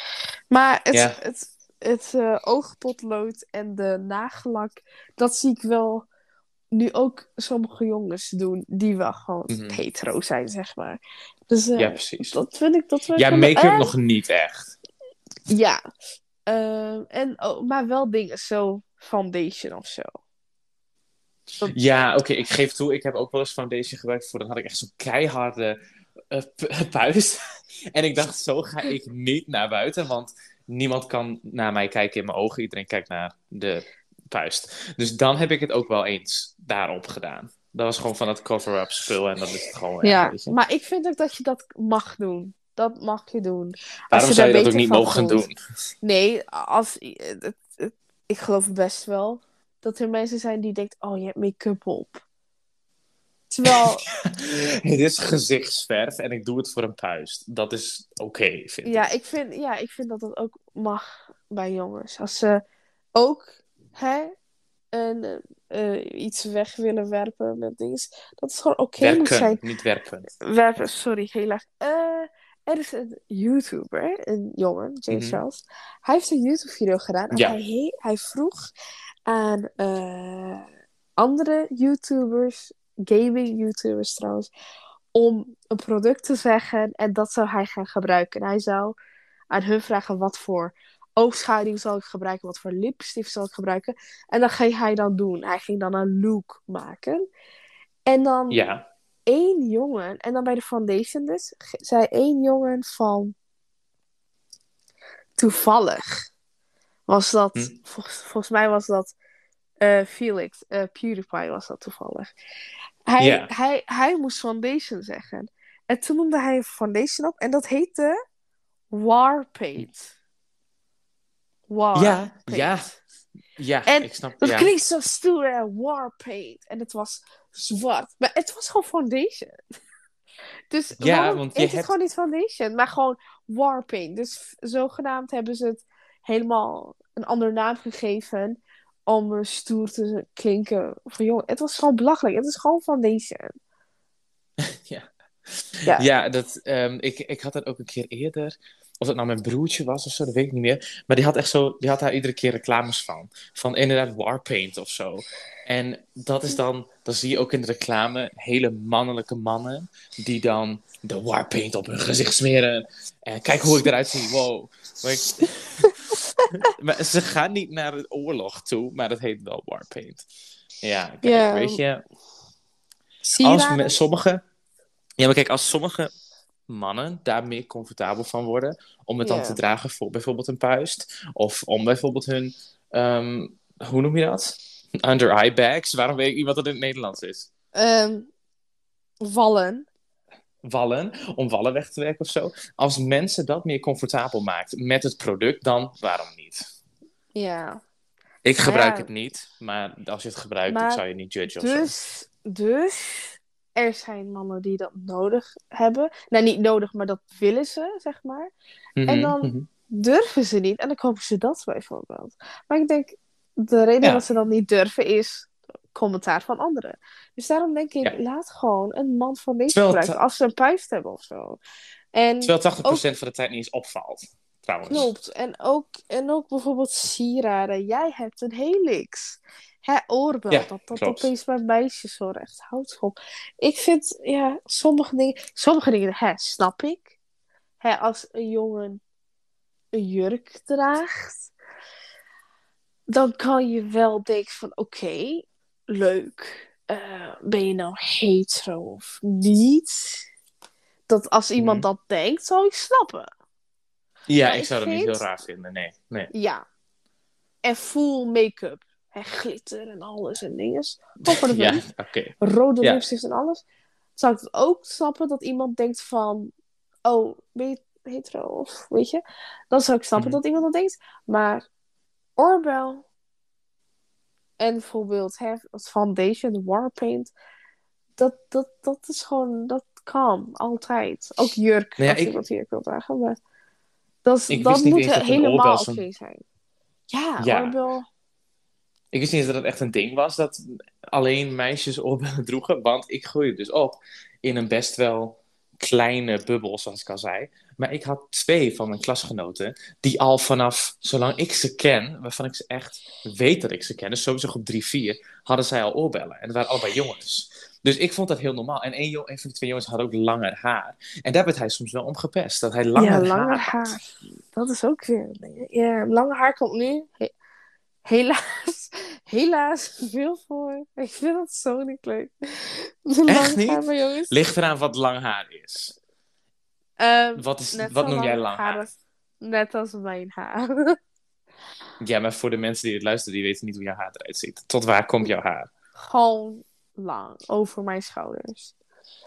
A: Maar het,
B: Ja.
A: het, het eh, oogpotlood en de nagellak, dat zie ik wel nu ook sommige jongens doen die wel gewoon
B: Mhm.
A: hetero zijn, zeg maar. Dus eh,
B: Ja, precies.
A: dat vind ik... Dat vind
B: Ja,
A: wel-
B: make-up nog niet echt.
A: Ja. Ehm, en, oh, maar wel dingen, zo foundation of zo. Dat-
B: Ja, oké, ik geef toe, ik heb ook wel eens foundation gebruikt voor. Dan had ik echt zo'n keiharde eh, pu- puist. en ik dacht, zo ga ik niet naar buiten, want niemand kan naar mij kijken in mijn ogen. Iedereen kijkt naar de puist. Dus dan heb ik het ook wel eens daarop gedaan. Dat was gewoon van dat cover-up spul en dan is het gewoon.
A: Ja, maar ik vind ook dat je dat mag doen. Dat mag je doen. Als
B: Waarom
A: je
B: zou je dat ook niet mogen
A: voelt.
B: doen?
A: Nee, als, ik geloof best wel dat er mensen zijn die denken: oh, je hebt make-up op. Terwijl,
B: het is gezichtsverf en ik doe het voor een puist. Dat is oké, vind ik.
A: ja ik, vind, ja, ik vind dat dat ook mag bij jongens. Als ze ook hè, een, eh, iets weg willen werpen met dingen, dat het gewoon oké moet
B: Werken,
A: zijn.
B: niet werpen.
A: werpen, sorry, helaas. Eh, er is een YouTuber, een jongen, James
B: Mhm.
A: Charles. Hij heeft een YouTube-video gedaan en
B: Ja.
A: hij, hij vroeg aan eh, andere YouTubers, gaming-YouTubers trouwens, om een product te zeggen en dat zou hij gaan gebruiken. En hij zou aan hun vragen wat voor oogschaduw zal ik gebruiken, wat voor lipstift zal ik gebruiken. En dat ging hij dan doen. Hij ging dan een look maken. En dan
B: Ja.
A: één jongen, en dan bij de foundation dus, zei één jongen van toevallig was dat,
B: Hm.
A: volgens, volgens mij was dat eh, Felix, eh, PewDiePie was dat toevallig. Hij, hij, hij moest foundation zeggen. En toen noemde hij een foundation op en dat heette Warpaint. War
B: Ja,
A: paint.
B: ja. Ja,
A: En
B: ik snap
A: Dat
B: ja.
A: klinkt zo stoer, hè? Warpaint. En het was zwart. Maar het was gewoon foundation. Dus
B: Ja, want je
A: heet het
B: hebt-
A: gewoon niet foundation, maar gewoon Warpaint. Dus zogenaamd hebben ze het helemaal een andere naam gegeven om stoer te klinken. Van joh, het was gewoon belachelijk. Het is gewoon foundation.
B: Ja.
A: Ja.
B: Ja, dat, ehm, ik, ik had dat ook een keer eerder of het nou mijn broertje was of zo, dat weet ik niet meer. Maar die had echt zo, die had daar iedere keer reclames van. Van inderdaad Warpaint of zo. En dat is dan, dan zie je ook in de reclame hele mannelijke mannen die dan de Warpaint op hun gezicht smeren. En kijk hoe ik eruit zie, wow. Maar, ik- maar ze gaan niet naar de oorlog toe, maar dat heet wel Warpaint. Ja, kijk,
A: Ja.
B: weet je, als sommige. Ja, maar kijk, als sommige mannen daar meer comfortabel van worden om het dan te dragen voor bijvoorbeeld een puist, of om bijvoorbeeld hun, ehm, hoe noem je dat? Under eye bags. Waarom weet ik niet wat dat in het Nederlands is?
A: Ehm, vallen.
B: Wallen, om wallen weg te werken of zo. Als mensen dat meer comfortabel maakt met het product, dan waarom niet?
A: Ja.
B: Ik gebruik
A: ja.
B: het niet, maar als je het gebruikt,
A: Maar
B: ik zou je niet judgen of zo.
A: Dus, dus er zijn mannen die dat nodig hebben. Nou, niet nodig, maar dat willen ze, zeg maar.
B: Mhm,
A: en dan-
B: mhm.
A: Durven ze niet en dan kopen ze dat bijvoorbeeld. Maar ik denk, de reden
B: Ja.
A: dat ze dat niet durven is commentaar van anderen. Dus daarom denk ik,
B: Ja.
A: laat gewoon een man van deze gebruiken als ze een puist hebben of zo. En
B: Terwijl 80% van de tijd niet eens opvalt, trouwens.
A: Klopt. En ook, en ook bijvoorbeeld sieraden. Jij hebt een helix. Hè, oorbel.
B: Ja,
A: dat dat
B: klopt.
A: opeens bij meisjes zo recht houdt op. Ik vind, ja, sommige dingen... Sommige dingen, hè, snap ik. Hè, als een jongen een jurk draagt... Dan kan je wel denken van, oké, leuk. Eh, ben je nou hetero of niet? Dat als iemand
B: Mhm.
A: dat denkt, zou ik snappen.
B: Ja,
A: Maar
B: ik zou dat niet heel raar vinden, nee. nee.
A: Ja. En full make-up. En glitter en alles en dingen. Gewoon voor de
B: Ja, oké.
A: Rode
B: Ja.
A: lipstift en alles. Zou ik het ook snappen dat iemand denkt van... Oh, ben je hetero? Of weet je? Dan zou ik snappen
B: Mhm.
A: dat iemand dat denkt. Maar oorbel... En bijvoorbeeld hè, foundation, warpaint... Dat, dat, dat is gewoon... Dat kan, altijd. Ook jurk,
B: Nou ja,
A: als
B: ik-
A: iemand jurk wil dragen. Maar dat, is- dat moet
B: dat
A: helemaal oké zijn. Ja,
B: Ja.
A: oorbel...
B: Ik wist niet eens dat het echt een ding was dat alleen meisjes oorbellen droegen. Want ik groeide dus op in een best wel kleine bubbel, zoals ik al zei. Maar ik had twee van mijn klasgenoten die al vanaf, zolang ik ze ken, waarvan ik ze echt weet dat ik ze ken, dus sowieso op drie, vier, hadden zij al oorbellen. En dat waren allebei jongens. Dus ik vond dat heel normaal. En een, een van die twee jongens had ook langer haar. En daar werd hij soms wel om gepest, dat hij langer
A: ja, langer haar. Dat is ook weer. Ja, langer haar komt nu helaas, helaas veel voor. Ik vind dat zo niet leuk.
B: Echt niet?
A: haar jongens.
B: Ligt eraan wat lang haar is.
A: Ehm,
B: Wat, is, wat noem jij lang haar?
A: Net als mijn haar.
B: Ja, maar voor de mensen die het luisteren, die weten niet hoe jouw haar eruit ziet. Tot waar komt jouw haar?
A: Gewoon lang, over mijn schouders.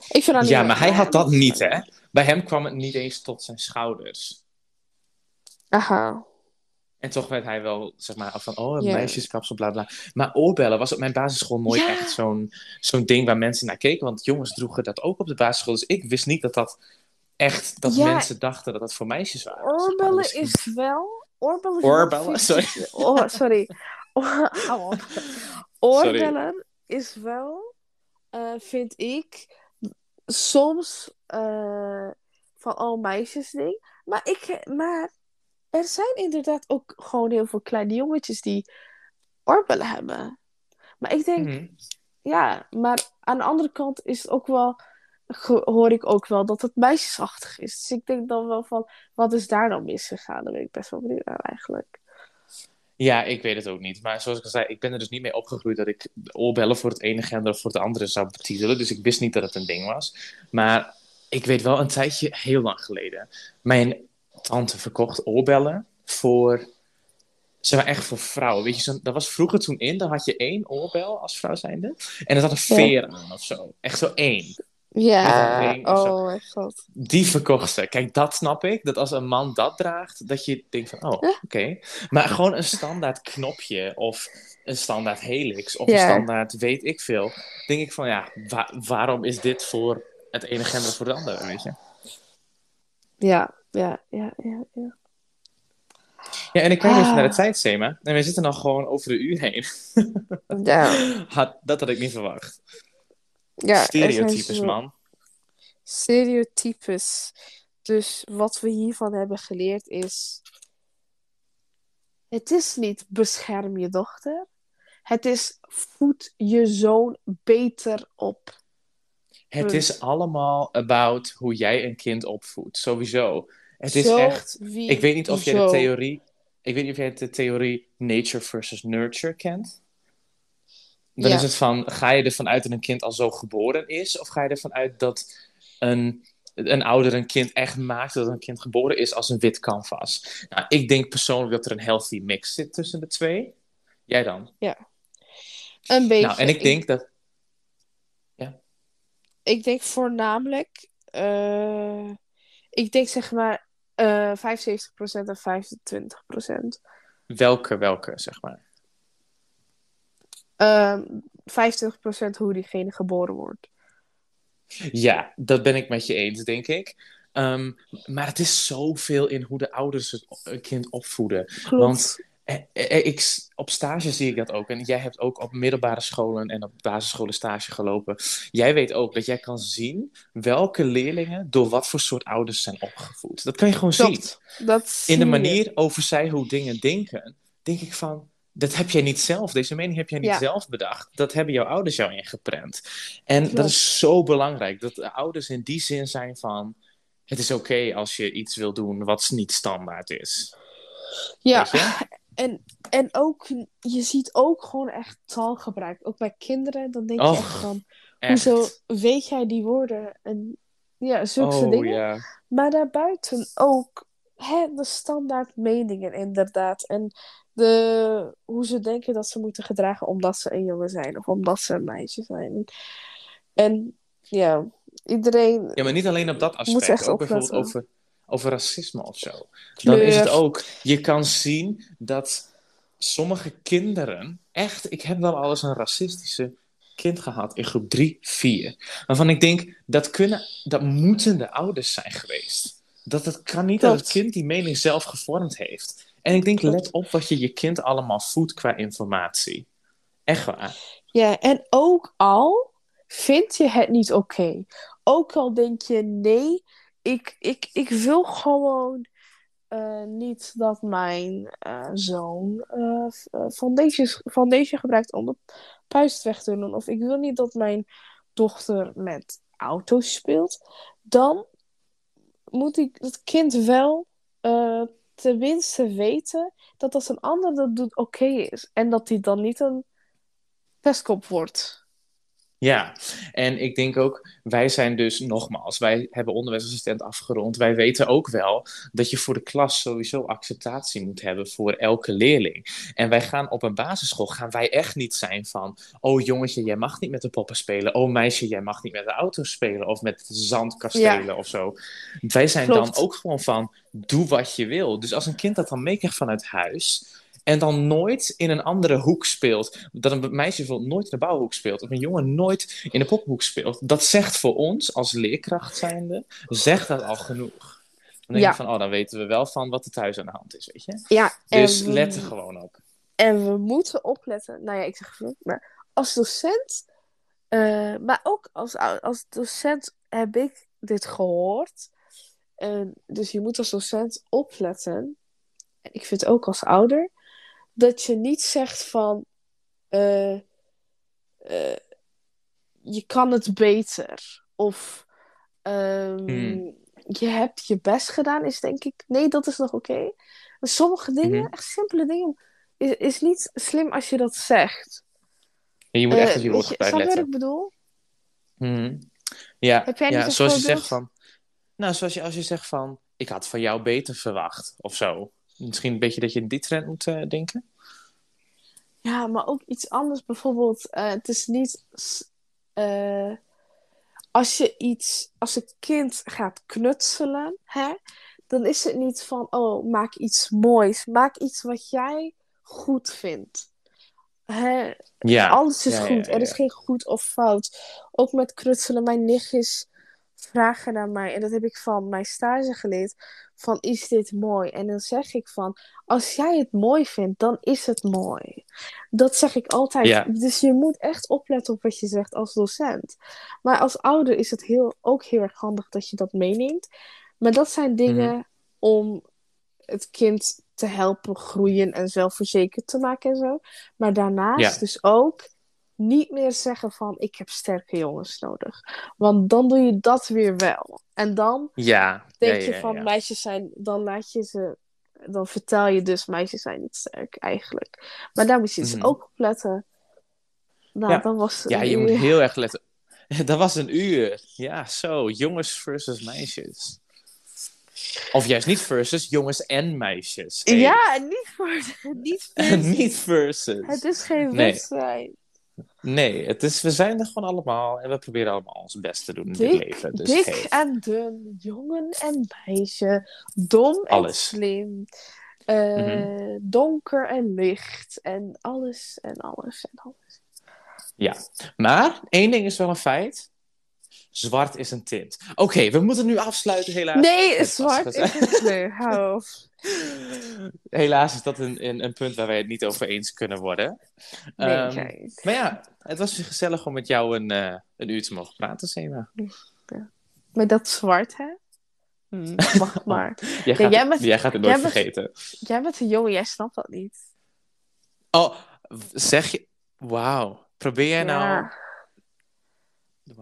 A: Ik vind dat niet
B: Ja, maar hij had dat niet, hè? Bij hem kwam het niet eens tot zijn schouders.
A: Aha.
B: En toch werd hij wel, zeg maar, van, oh, een meisjeskapsel, bla bla. Maar oorbellen was op mijn basisschool nooit echt zo'n zo'n ding waar mensen naar keken. Want jongens droegen dat ook op de basisschool. Dus ik wist niet dat dat echt, dat mensen dachten dat dat voor meisjes waren. zeg maar.
A: Oorbellen
B: Dus-
A: is wel... Oorbellen is wel
B: Oorbellen? Sorry.
A: 50 Oh, sorry. Oh, hou op. Oorbellen is wel, eh, vind ik, soms eh, van al meisjes ding. Maar, ik, maar er zijn inderdaad ook gewoon heel veel kleine jongetjes die oorbellen hebben. Maar ik denk,
B: Mhm.
A: ja, maar aan de andere kant is het ook wel, hoor ik ook wel dat het meisjesachtig is. Dus ik denk dan wel van, wat is daar dan misgegaan? Daar ben ik best wel benieuwd naar eigenlijk.
B: Ja, ik weet het ook niet. Maar zoals ik al zei, ik ben er dus niet mee opgegroeid dat ik oorbellen voor het ene gender of voor het andere zou betitelen. Dus ik wist niet dat het een ding was. Maar ik weet wel een tijdje, heel lang geleden, mijn tante verkocht oorbellen voor... Ze waren echt voor vrouwen. Weet je, zo, dat was vroeger toen in, dan had je één oorbel als vrouw zijnde. En er zat een veer aan of zo. Echt zo één.
A: Ja,
B: zo.
A: oh mijn god.
B: Die verkocht ze. Kijk, dat snap ik. Dat als een man dat draagt, dat je denkt van, oh, oké. Maar gewoon een standaard knopje of een standaard helix of
A: Ja.
B: een standaard weet ik veel. Denk ik van, ja, wa- waarom is dit voor het ene gender voor het andere, weet je?
A: Ja, ja, ja, ja, ja.
B: Ja, en ik kijk even
A: Ah.
B: naar de tijdschema en we zitten nog gewoon over de uur heen.
A: Ja,
B: Had, dat had ik niet verwacht.
A: ja er
B: Stereotypes,
A: zo-
B: man.
A: Stereotypes. Dus wat we hiervan hebben geleerd is. Het is niet bescherm je dochter. Het is voed je zoon beter op.
B: Het is allemaal about hoe jij een kind opvoedt, sowieso. Het is
A: Zo
B: echt.
A: wie
B: Ik weet niet of jij de theorie. Ik weet niet of jij de theorie nature versus nurture kent. Dan
A: Ja.
B: is het van, ga je ervan uit dat een kind al zo geboren is? Of ga je ervan uit dat een, een ouder een kind echt maakt dat een kind geboren is als een wit canvas? Nou, ik denk persoonlijk dat er een healthy mix zit tussen de twee. Jij dan?
A: Een beetje.
B: Nou, en ik denk dat...
A: ik denk voornamelijk. eh, ik denk zeg maar eh 75% en 25%.
B: Welke, welke, zeg maar.
A: Ehm 25% hoe diegene geboren wordt.
B: Ja, dat ben ik met je eens, denk ik. Ehm, maar het is zoveel in hoe de ouders het een kind opvoeden.
A: Klopt.
B: Want eh, eh, ik, op stage zie ik dat ook. En jij hebt ook op middelbare scholen en op basisscholen stage gelopen. Jij weet ook dat jij kan zien welke leerlingen door wat voor soort ouders zijn opgevoed. Dat kan je gewoon zien.
A: Dat
B: In de manier over zij hoe dingen denken, denk ik van. Dat heb jij niet zelf. Deze mening heb jij niet
A: Ja.
B: zelf bedacht. Dat hebben jouw ouders jou ingeprent. En dat is zo belangrijk. Dat de ouders in die zin zijn van. Het is oké als je iets wil doen wat niet standaard is.
A: Ja? En, en ook, je ziet ook gewoon echt taalgebruik. Ook bij kinderen, dan denk je
B: Och,
A: echt van,
B: Echt.
A: hoezo weet jij die woorden? En ja, zulke
B: Oh
A: dingen. Maar daarbuiten ook hè, de standaard meningen inderdaad. En de, hoe ze denken dat ze moeten gedragen omdat ze een jongen zijn. Of omdat ze een meisje zijn. En ja, iedereen...
B: Ja, maar niet alleen op dat
A: Moet
B: aspect.
A: echt
B: Ook bijvoorbeeld over, over racisme of zo. Dan is het ook, je kan zien dat sommige kinderen, echt, ik heb wel al eens een racistische kind gehad in groep 3, 4. Waarvan ik denk, dat, kunnen, dat moeten de ouders zijn geweest. Dat het kan niet dat het kind die mening zelf gevormd heeft. En ik denk,
A: Klopt.
B: let op wat je je kind allemaal voedt qua informatie. Echt waar.
A: Ja, en ook al vind je het niet oké. Ook al denk je, nee, ik, ik, ik wil gewoon eh, niet dat mijn eh, zoon eh, foundation, foundation gebruikt om de puist weg te doen. Of ik wil niet dat mijn dochter met auto's speelt. Dan moet ik het kind wel eh, tenminste weten dat als een ander dat doet oké is. En dat hij dan niet een pestkop wordt.
B: Ja, en ik denk ook, wij zijn dus nogmaals, wij hebben onderwijsassistent afgerond. Wij weten ook wel dat je voor de klas sowieso acceptatie moet hebben voor elke leerling. En wij gaan op een basisschool, gaan wij echt niet zijn van, oh jongetje, jij mag niet met de poppen spelen. Oh meisje, jij mag niet met de auto's spelen of met zandkastelen of zo. Wij zijn
A: Klopt.
B: dan ook gewoon van, doe wat je wil. Dus als een kind dat dan meekrijgt vanuit huis en dan nooit in een andere hoek speelt. Dat een meisje bijvoorbeeld nooit in de bouwhoek speelt. Of een jongen nooit in de pophoek speelt. Dat zegt voor ons, als leerkracht zijnde, zegt dat al genoeg. Dan denk
A: Ja.
B: je van, oh, dan weten we wel van wat er thuis aan de hand is, weet je.
A: Ja,
B: Dus
A: we,
B: let er gewoon op.
A: en we moeten opletten. Nou ja, ik zeg het maar als docent, eh, maar ook als, als docent heb ik dit gehoord. En dus je moet als docent opletten. En ik vind ook als ouder dat je niet zegt van eh, eh, je kan het beter of ehm,
B: Hmm.
A: je hebt je best gedaan, is denk ik nee, dat is nog oké. Sommige dingen,
B: Mhm.
A: echt simpele dingen, is, is niet slim als je dat zegt.
B: En je moet
A: Eh,
B: echt op je woord bij
A: snap wat
B: letten.
A: ik bedoel?
B: Mhm. Ja,
A: Heb jij
B: ja zoals je zegt van... Nou, zoals je, als je zegt van... Ik had van jou beter verwacht, of zo. Misschien een beetje dat je in die trend moet eh, denken.
A: Ja, maar ook iets anders. Bijvoorbeeld, eh, het is niet. eh, als je iets. Als een kind gaat knutselen, hè, dan is het niet van. Oh, maak iets moois. Maak iets wat jij goed vindt. Hè,
B: Ja.
A: alles is
B: Ja,
A: goed.
B: ja,
A: Er is geen goed of fout. Ook met knutselen. Mijn nichtjes vragen naar mij. En dat heb ik van mijn stage geleerd. Van, is dit mooi? En dan zeg ik van, als jij het mooi vindt, dan is het mooi. Dat zeg ik altijd.
B: Ja.
A: Dus je moet echt opletten op wat je zegt als docent. Maar als ouder is het heel, ook heel erg handig dat je dat meeneemt. Maar dat zijn dingen
B: Mhm.
A: om het kind te helpen groeien en zelfverzekerd te maken en zo. Maar daarnaast
B: Ja.
A: dus ook niet meer zeggen van ik heb sterke jongens nodig. Want dan doe je dat weer wel. En dan
B: Ja.
A: denk
B: ja,
A: je
B: ja,
A: van meisjes zijn, dan laat je ze, dan vertel je dus meisjes zijn niet sterk eigenlijk. Maar daar moet je dus
B: Mhm.
A: ook op letten. Nou,
B: Ja.
A: dat was
B: Ja, je moet heel erg letten. Dat was een uur. Ja, zo. Jongens versus meisjes. Of juist niet versus, jongens en meisjes. Hey.
A: Ja, en niet voor niet versus.
B: niet versus.
A: Het is geen wedstrijd.
B: Nee, het is, we zijn er gewoon allemaal en we proberen allemaal ons best te doen in dit leven. Dus
A: dik en dun, jongen en meisje, dom en slim, eh,
B: Mhm.
A: donker en licht en alles en alles en alles.
B: Ja, maar één ding is wel een feit. Zwart is een tint. Oké, we moeten nu afsluiten helaas.
A: Nee, zwart is een kleur. Hou op.
B: Helaas is dat een, een, een punt waar wij het niet over eens kunnen worden.
A: Nee,
B: Ehm, maar ja, het was gezellig om met jou een, eh, een uur te mogen praten, Sema.
A: Met dat zwart, hè? Hm, Wacht maar.
B: Jij gaat,
A: jij bent-
B: jij gaat het nooit
A: jij bent-
B: vergeten.
A: Jij bent een jongen, jij snapt dat niet.
B: Oh, zeg je... Wauw. Probeer jij nou...
A: Ja.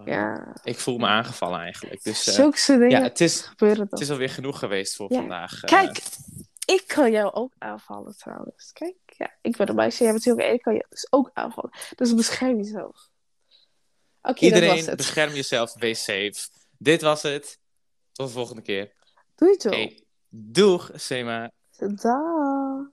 A: Ja.
B: Ik voel me aangevallen eigenlijk. Dus eh,
A: Zulke dingen
B: ja, het is,
A: gebeuren
B: het is alweer genoeg geweest voor
A: Ja.
B: vandaag. eh.
A: Kijk, ik kan jou ook aanvallen trouwens. Kijk, ja, ik ben een meisje, jij bent en ik kan je dus ook aanvallen. Dus bescherm jezelf. Oké, dat was
B: Iedereen,
A: het.
B: bescherm jezelf, wees safe. Dit was het. Tot de volgende keer.
A: Doei toch.
B: Hey, doeg, Sema.
A: Dag.